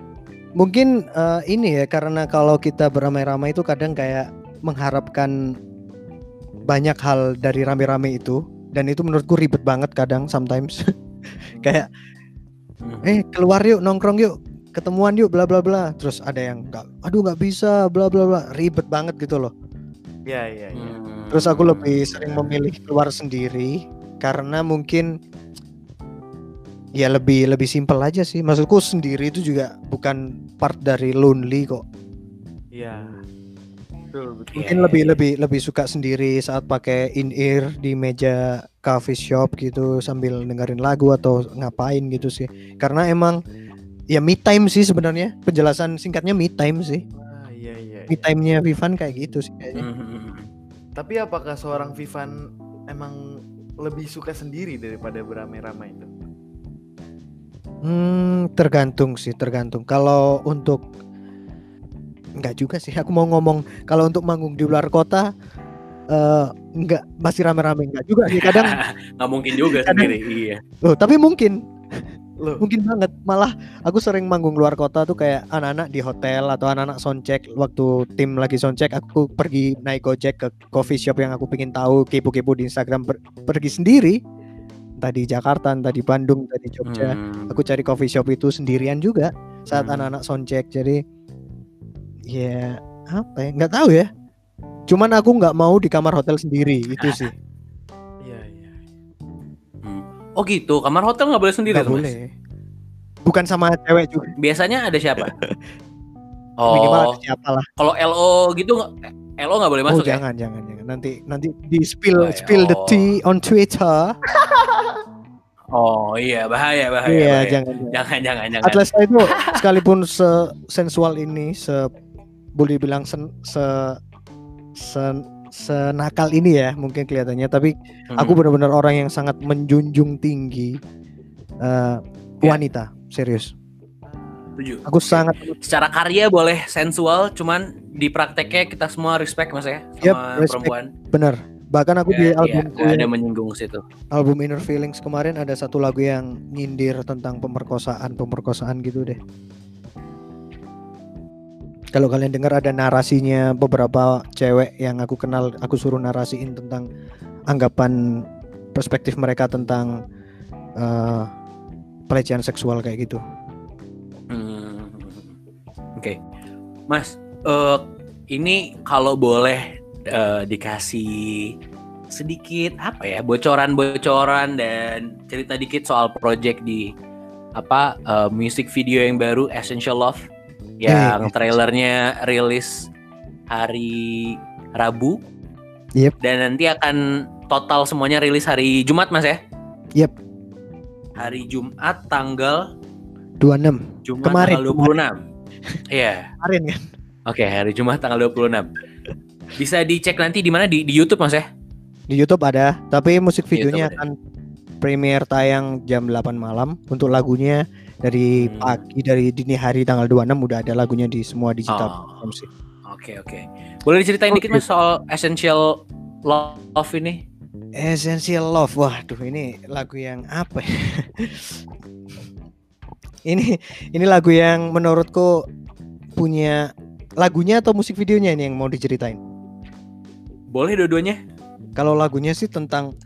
Mungkin eh, ini ya karena kalau kita beramai-ramai itu kadang kayak mengharapkan banyak hal dari rame-rame itu dan itu menurutku ribet banget kadang sometimes. kayak Hmm. eh keluar yuk nongkrong yuk ketemuan yuk bla bla bla terus ada yang nggak aduh nggak bisa bla bla bla ribet banget gitu loh Iya iya iya. Hmm. terus aku lebih sering memilih keluar sendiri karena mungkin ya lebih lebih simpel aja sih maksudku sendiri itu juga bukan part dari lonely kok Iya. Betul betul. mungkin lebih lebih lebih suka sendiri saat pakai in ear di meja coffee shop gitu sambil dengerin lagu atau ngapain gitu sih karena emang ya me time sih sebenarnya penjelasan singkatnya me time sih Ah, iya iya. me iya. time-nya Vivan kayak gitu sih kayaknya Hmm. Tapi apakah seorang Vivan emang lebih suka sendiri daripada beramai-ramai itu? Hmm, tergantung sih, tergantung. Kalau untuk enggak juga sih. Aku mau ngomong kalau untuk manggung di luar kota eh enggak masih rame-rame enggak juga sih kadang. nggak mungkin juga Kadang- sendiri. Iya. Loh, tapi mungkin Loh, mungkin banget. Malah aku sering manggung luar kota tuh kayak anak-anak di hotel atau anak-anak soundcheck waktu tim lagi soundcheck aku pergi naik Gojek ke coffee shop yang aku pengen tahu kepo-kepo di Instagram per- pergi sendiri. Entah di Jakarta, entah di Bandung, entah di Jogja. Hmm. aku cari coffee shop itu sendirian juga saat Hmm. anak-anak soundcheck jadi ya apa ya nggak tahu ya cuman aku nggak mau di kamar hotel sendiri itu sih iya iya. Oh gitu, kamar hotel nggak boleh sendiri Mas? boleh bukan sama cewek juga Biasanya ada siapa? minimal Oh, ada siapa lah kalau LO gitu LO nggak boleh oh masuk ya? jangan jangan jangan nanti nanti di spill Oh, ya. spill the tea on Twitter Oh iya, bahaya bahaya. iya bahaya. jangan jangan. Jangan jangan. Atlanta itu sekalipun se sensual ini se boleh bilang sen, se sen- senakal ini ya mungkin kelihatannya tapi Hmm. aku benar-benar orang yang sangat menjunjung tinggi Ya. wanita serius Setuju. aku sangat Secara karya boleh sensual, cuman di prakteknya kita semua respect mas ya sama Yep, respect. perempuan. benar bahkan aku di Ya, album iya, nggak ada menyinggung situ. album Inner Feelings kemarin ada satu lagu yang nyindir tentang pemerkosaan pemerkosaan gitu deh kalau kalian dengar ada narasinya beberapa cewek yang aku kenal aku suruh narasiin tentang anggapan perspektif mereka tentang eh, pelecehan seksual kayak gitu. Oke, Mas, eh, ini kalau boleh eh, dikasih sedikit apa ya bocoran-bocoran dan cerita dikit soal project di apa eh, music video yang baru Essential Love yang Eh, trailernya rilis hari Rabu. Yep. Dan nanti akan total semuanya rilis hari Jumat, Mas ya? Yep. Hari Jumat tanggal 26 Jumat Kemarin, tanggal 26. Iya. kemarin kan Oke, hari Jumat tanggal 26. Bisa dicek nanti di mana di, di YouTube Mas ya? di YouTube ada tapi musik YouTube videonya ada. akan premier tayang jam 8 malam untuk lagunya dari Hmm. pagi dari dini hari tanggal 26 udah ada lagunya di semua digital Oh. Oke oke. Boleh diceritain Oke. dikit mas soal Essential Love ini? Essential Love. Waduh, ini lagu yang apa ya? ini ini lagu yang menurutku punya lagunya atau musik videonya ini yang mau diceritain. Boleh dua-duanya? Kalau lagunya sih tentang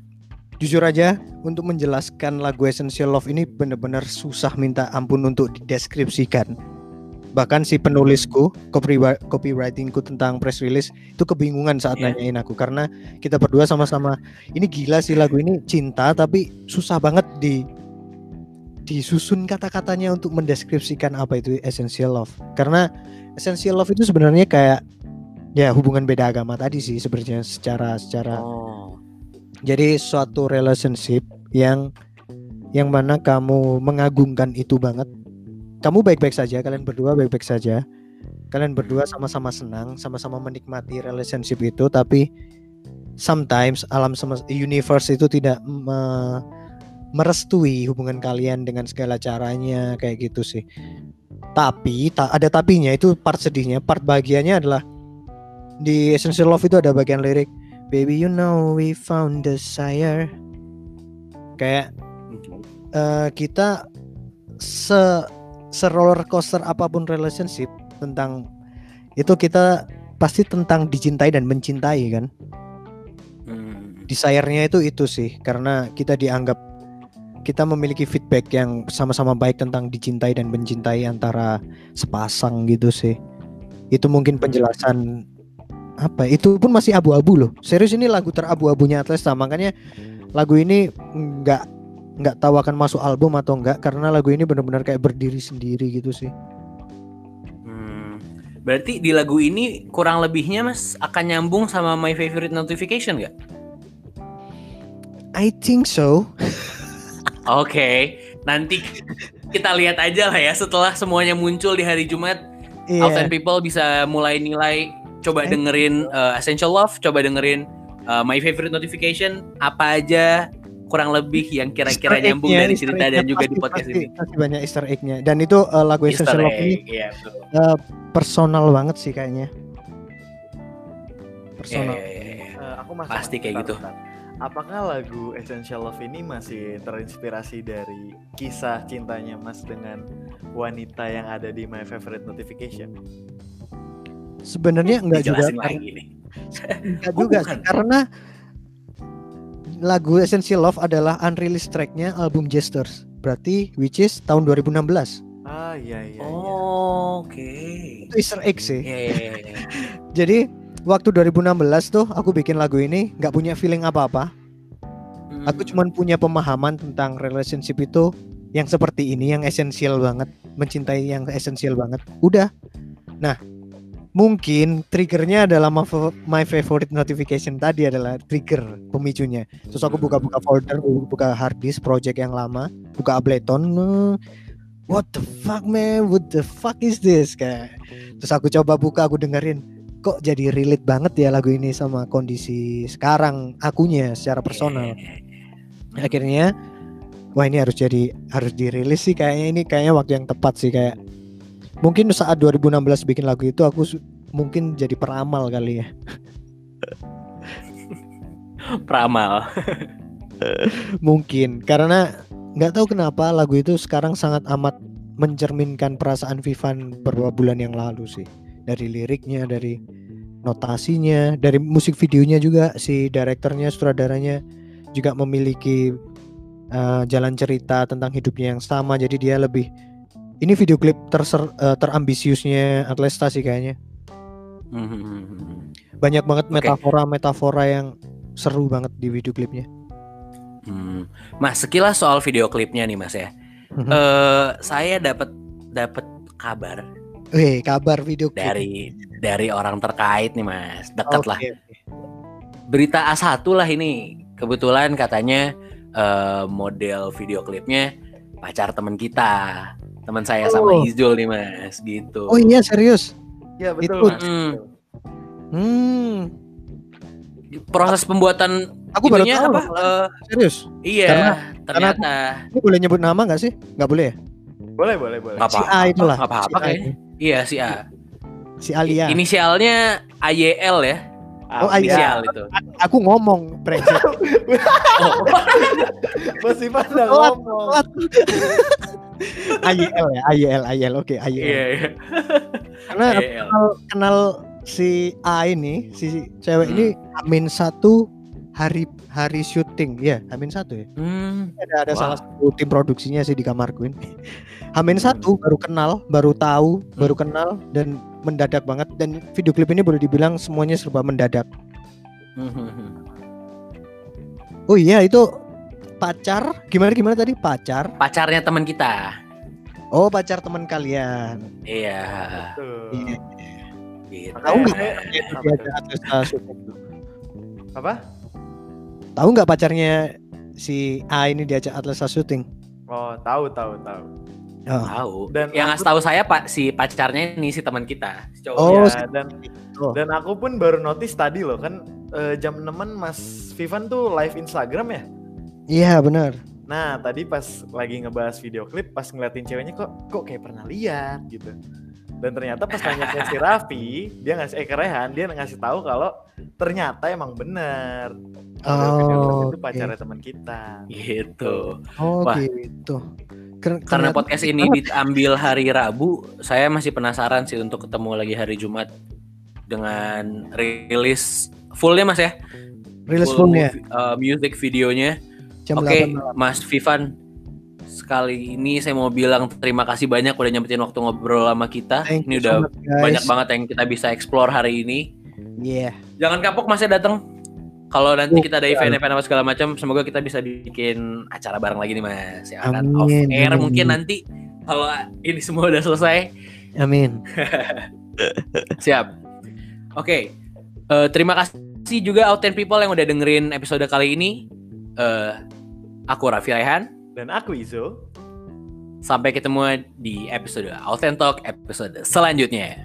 jujur aja untuk menjelaskan lagu Essential Love ini benar-benar susah minta ampun untuk dideskripsikan. Bahkan si penulisku, copy copywritingku tentang press release itu kebingungan saat Iya. nanyain aku karena kita berdua sama-sama ini gila sih lagu ini cinta tapi susah banget di disusun kata-katanya untuk mendeskripsikan apa itu essential love. Karena essential love itu sebenarnya kayak ya hubungan beda agama tadi sih sebenarnya secara secara Oh. jadi suatu relationship yang yang mana kamu mengagungkan itu banget. Kamu baik-baik saja, kalian berdua baik-baik saja. Kalian berdua sama-sama senang, sama-sama menikmati relationship itu, tapi sometimes alam semesta universe itu tidak me- merestui hubungan kalian dengan segala caranya kayak gitu sih. Tapi tak ada tapinya itu part sedihnya, part bahagianya adalah di Essential Love itu ada bagian lirik Baby you know we found desire Kayak eh, kita se se roller coaster apa pun relationship tentang itu kita pasti tentang dicintai dan mencintai kan Hmm. desire-nya itu itu sih karena kita dianggap kita memiliki feedback yang sama-sama baik tentang dicintai dan mencintai antara sepasang gitu sih. Itu mungkin penjelasan apa? Itu pun masih abu-abu loh. Serius ini lagu terabu-abunya Atlesta makanya lagu ini nggak nggak tahu akan masuk album atau enggak karena lagu ini benar-benar kayak berdiri sendiri gitu sih. Hmm. Berarti di lagu ini kurang lebihnya mas akan nyambung sama My Favorite Notification nggak? I think so Oke, nanti kita lihat aja lah ya setelah semuanya muncul di hari Jumat. Iya. Outside People bisa mulai nilai, coba dengerin uh, Essential Love, coba dengerin uh, My Favorite Notification, apa aja kurang lebih yang kira-kira nyambung dari cerita dan juga di pasti- podcast pasti- ini. pasti banyak Easter egg-nya dan itu uh, lagu Easter Essential Love ini egg, iya betul. uh, personal banget sih kayaknya Iya, personal iya, iya, iya. Eh, aku masih Pasti kayak bentar, gitu. bentar. Apakah lagu Essential Love ini masih terinspirasi dari kisah cintanya Mas dengan wanita yang ada di My Favorite Notification? sebenarnya enggak juga lagi enggak Oh, juga sih, karena lagu Essential Love adalah unreleased tracknya album Jesters berarti which is tahun 2016 Ah iya iya. iya. Oh, Oke. itu Easter egg sih Iya, iya, iya, iya. jadi waktu 2016 tuh aku bikin lagu ini nggak punya feeling apa-apa Aku Hmm. cuman punya pemahaman tentang relationship itu yang seperti ini, yang esensial banget, mencintai yang esensial banget. Udah. Nah, mungkin triggernya adalah my fa- my favorite notification tadi adalah trigger pemicunya. Terus aku buka-buka folder, buka hard disk project yang lama, buka Ableton. eh, What the fuck man? What the fuck is this? Kayak terus aku coba buka, aku dengerin kok jadi relate banget ya lagu ini sama kondisi sekarang akunya secara personal. Iya, akhirnya wah ini harus jadi harus dirilis sih kayaknya. Ini kayaknya waktu yang tepat sih kayak mungkin saat 2016 bikin lagu itu aku mungkin jadi peramal kali ya. Pramal. mungkin karena nggak tahu kenapa lagu itu sekarang sangat amat mencerminkan perasaan Vivan beberapa bulan yang lalu sih dari liriknya dari notasinya dari musik videonya juga si direkturnya sutradaranya juga memiliki uh, jalan cerita tentang hidupnya yang sama jadi dia lebih ini video klip terser, uh, terambisiusnya Atlesta sih kayaknya Hmm. banyak banget metafora-metafora yang seru banget di video klipnya Hmm. Mas, sekilas soal video klipnya nih, Mas ya. Mhm. Eh, saya dapat dapat kabar Weh, kabar video klip dari dari orang terkait nih, Mas. Dekat lah. Berita A1 lah ini. Kebetulan katanya eh, model video klipnya pacar teman kita. Teman saya sama Oh. Izul nih, Mas, gitu. Oh iya serius. Iya betul Itu- Mas. Mm. Hmm, Proses pembuatan aku baru tahu. apa? eh, serius. iya, Karena- ternyata Ini boleh nyebut nama nggak sih? Nggak boleh ya? Boleh boleh boleh. Nggak Si apa-apa. A itulah. nggak apa-apa kayaknya. Iya si A. Si Alia. Inisialnya AYL ya. Oh, Ah, iya. Inisial itu. Aku ngomong, brengsek. Oh, Masih pada Telat, ngomong. AYL ya, AYL, AYL. Oke, AYL. iya, iya. Karena AYL. kenal, kenal si A ini, si cewek Hmm. ini Amin satu hari hari syuting, ya Amin satu ya. Hmm. Ada ada Wah. salah satu tim produksinya sih di kamarku ini. Amin Hmm. satu baru kenal, baru tahu, baru kenal dan mendadak banget dan video klip ini boleh dibilang semuanya serba mendadak. Hmm. Oh iya itu pacar gimana gimana tadi pacar? Pacarnya teman kita. Oh pacar teman kalian. Iya. Iya. Gitu. Tahu nggak apa? Tahu nggak pacarnya si A ini diajak Atlesta syuting? Oh, tahu tahu tahu. Oh, Tahu. Dan yang aku- ngasih tahu saya pak si pacarnya ini si teman kita. Si cowok. Oh, si- dan Oh. dan aku pun baru notice tadi loh kan eh, jam 6 Mas Vivan tuh live Instagram ya. Iya benar. Nah, tadi pas lagi ngebahas video klip pas ngeliatin ceweknya kok kok kayak pernah lihat gitu. Dan ternyata pas nanya ke si Raffi, dia ngasih eh ke Rehan, dia ngasih tahu kalau ternyata emang bener. Video klip Oh, itu pacarnya teman kita. Gitu. Oh Wah. gitu. Karena ternyata- podcast ini diambil hari Rabu, saya masih penasaran sih untuk ketemu lagi hari Jumat dengan rilis fullnya mas ya. rilis Full fullnya movie- uh, music videonya. Oke, 8 malam. Mas Vivan, sekali ini saya mau bilang terima kasih banyak udah nyempetin waktu ngobrol sama kita. Thank ini udah so much, guys. banyak banget yang kita bisa explore hari ini. Iya. Jangan kapok Mas ya datang. Kalau nanti Oh, kita ada iya. event-event apa segala macam, semoga kita bisa bikin acara bareng lagi nih Mas. Ya akan off Amin, air amin. mungkin nanti kalau ini semua udah selesai. Amin. Siap. Oke. Eh, terima kasih juga Out 10 People yang udah dengerin episode kali ini. Eh, aku Raffi Raihan. Dan aku Izo. Sampai ketemu di episode Out 10 Talk episode selanjutnya.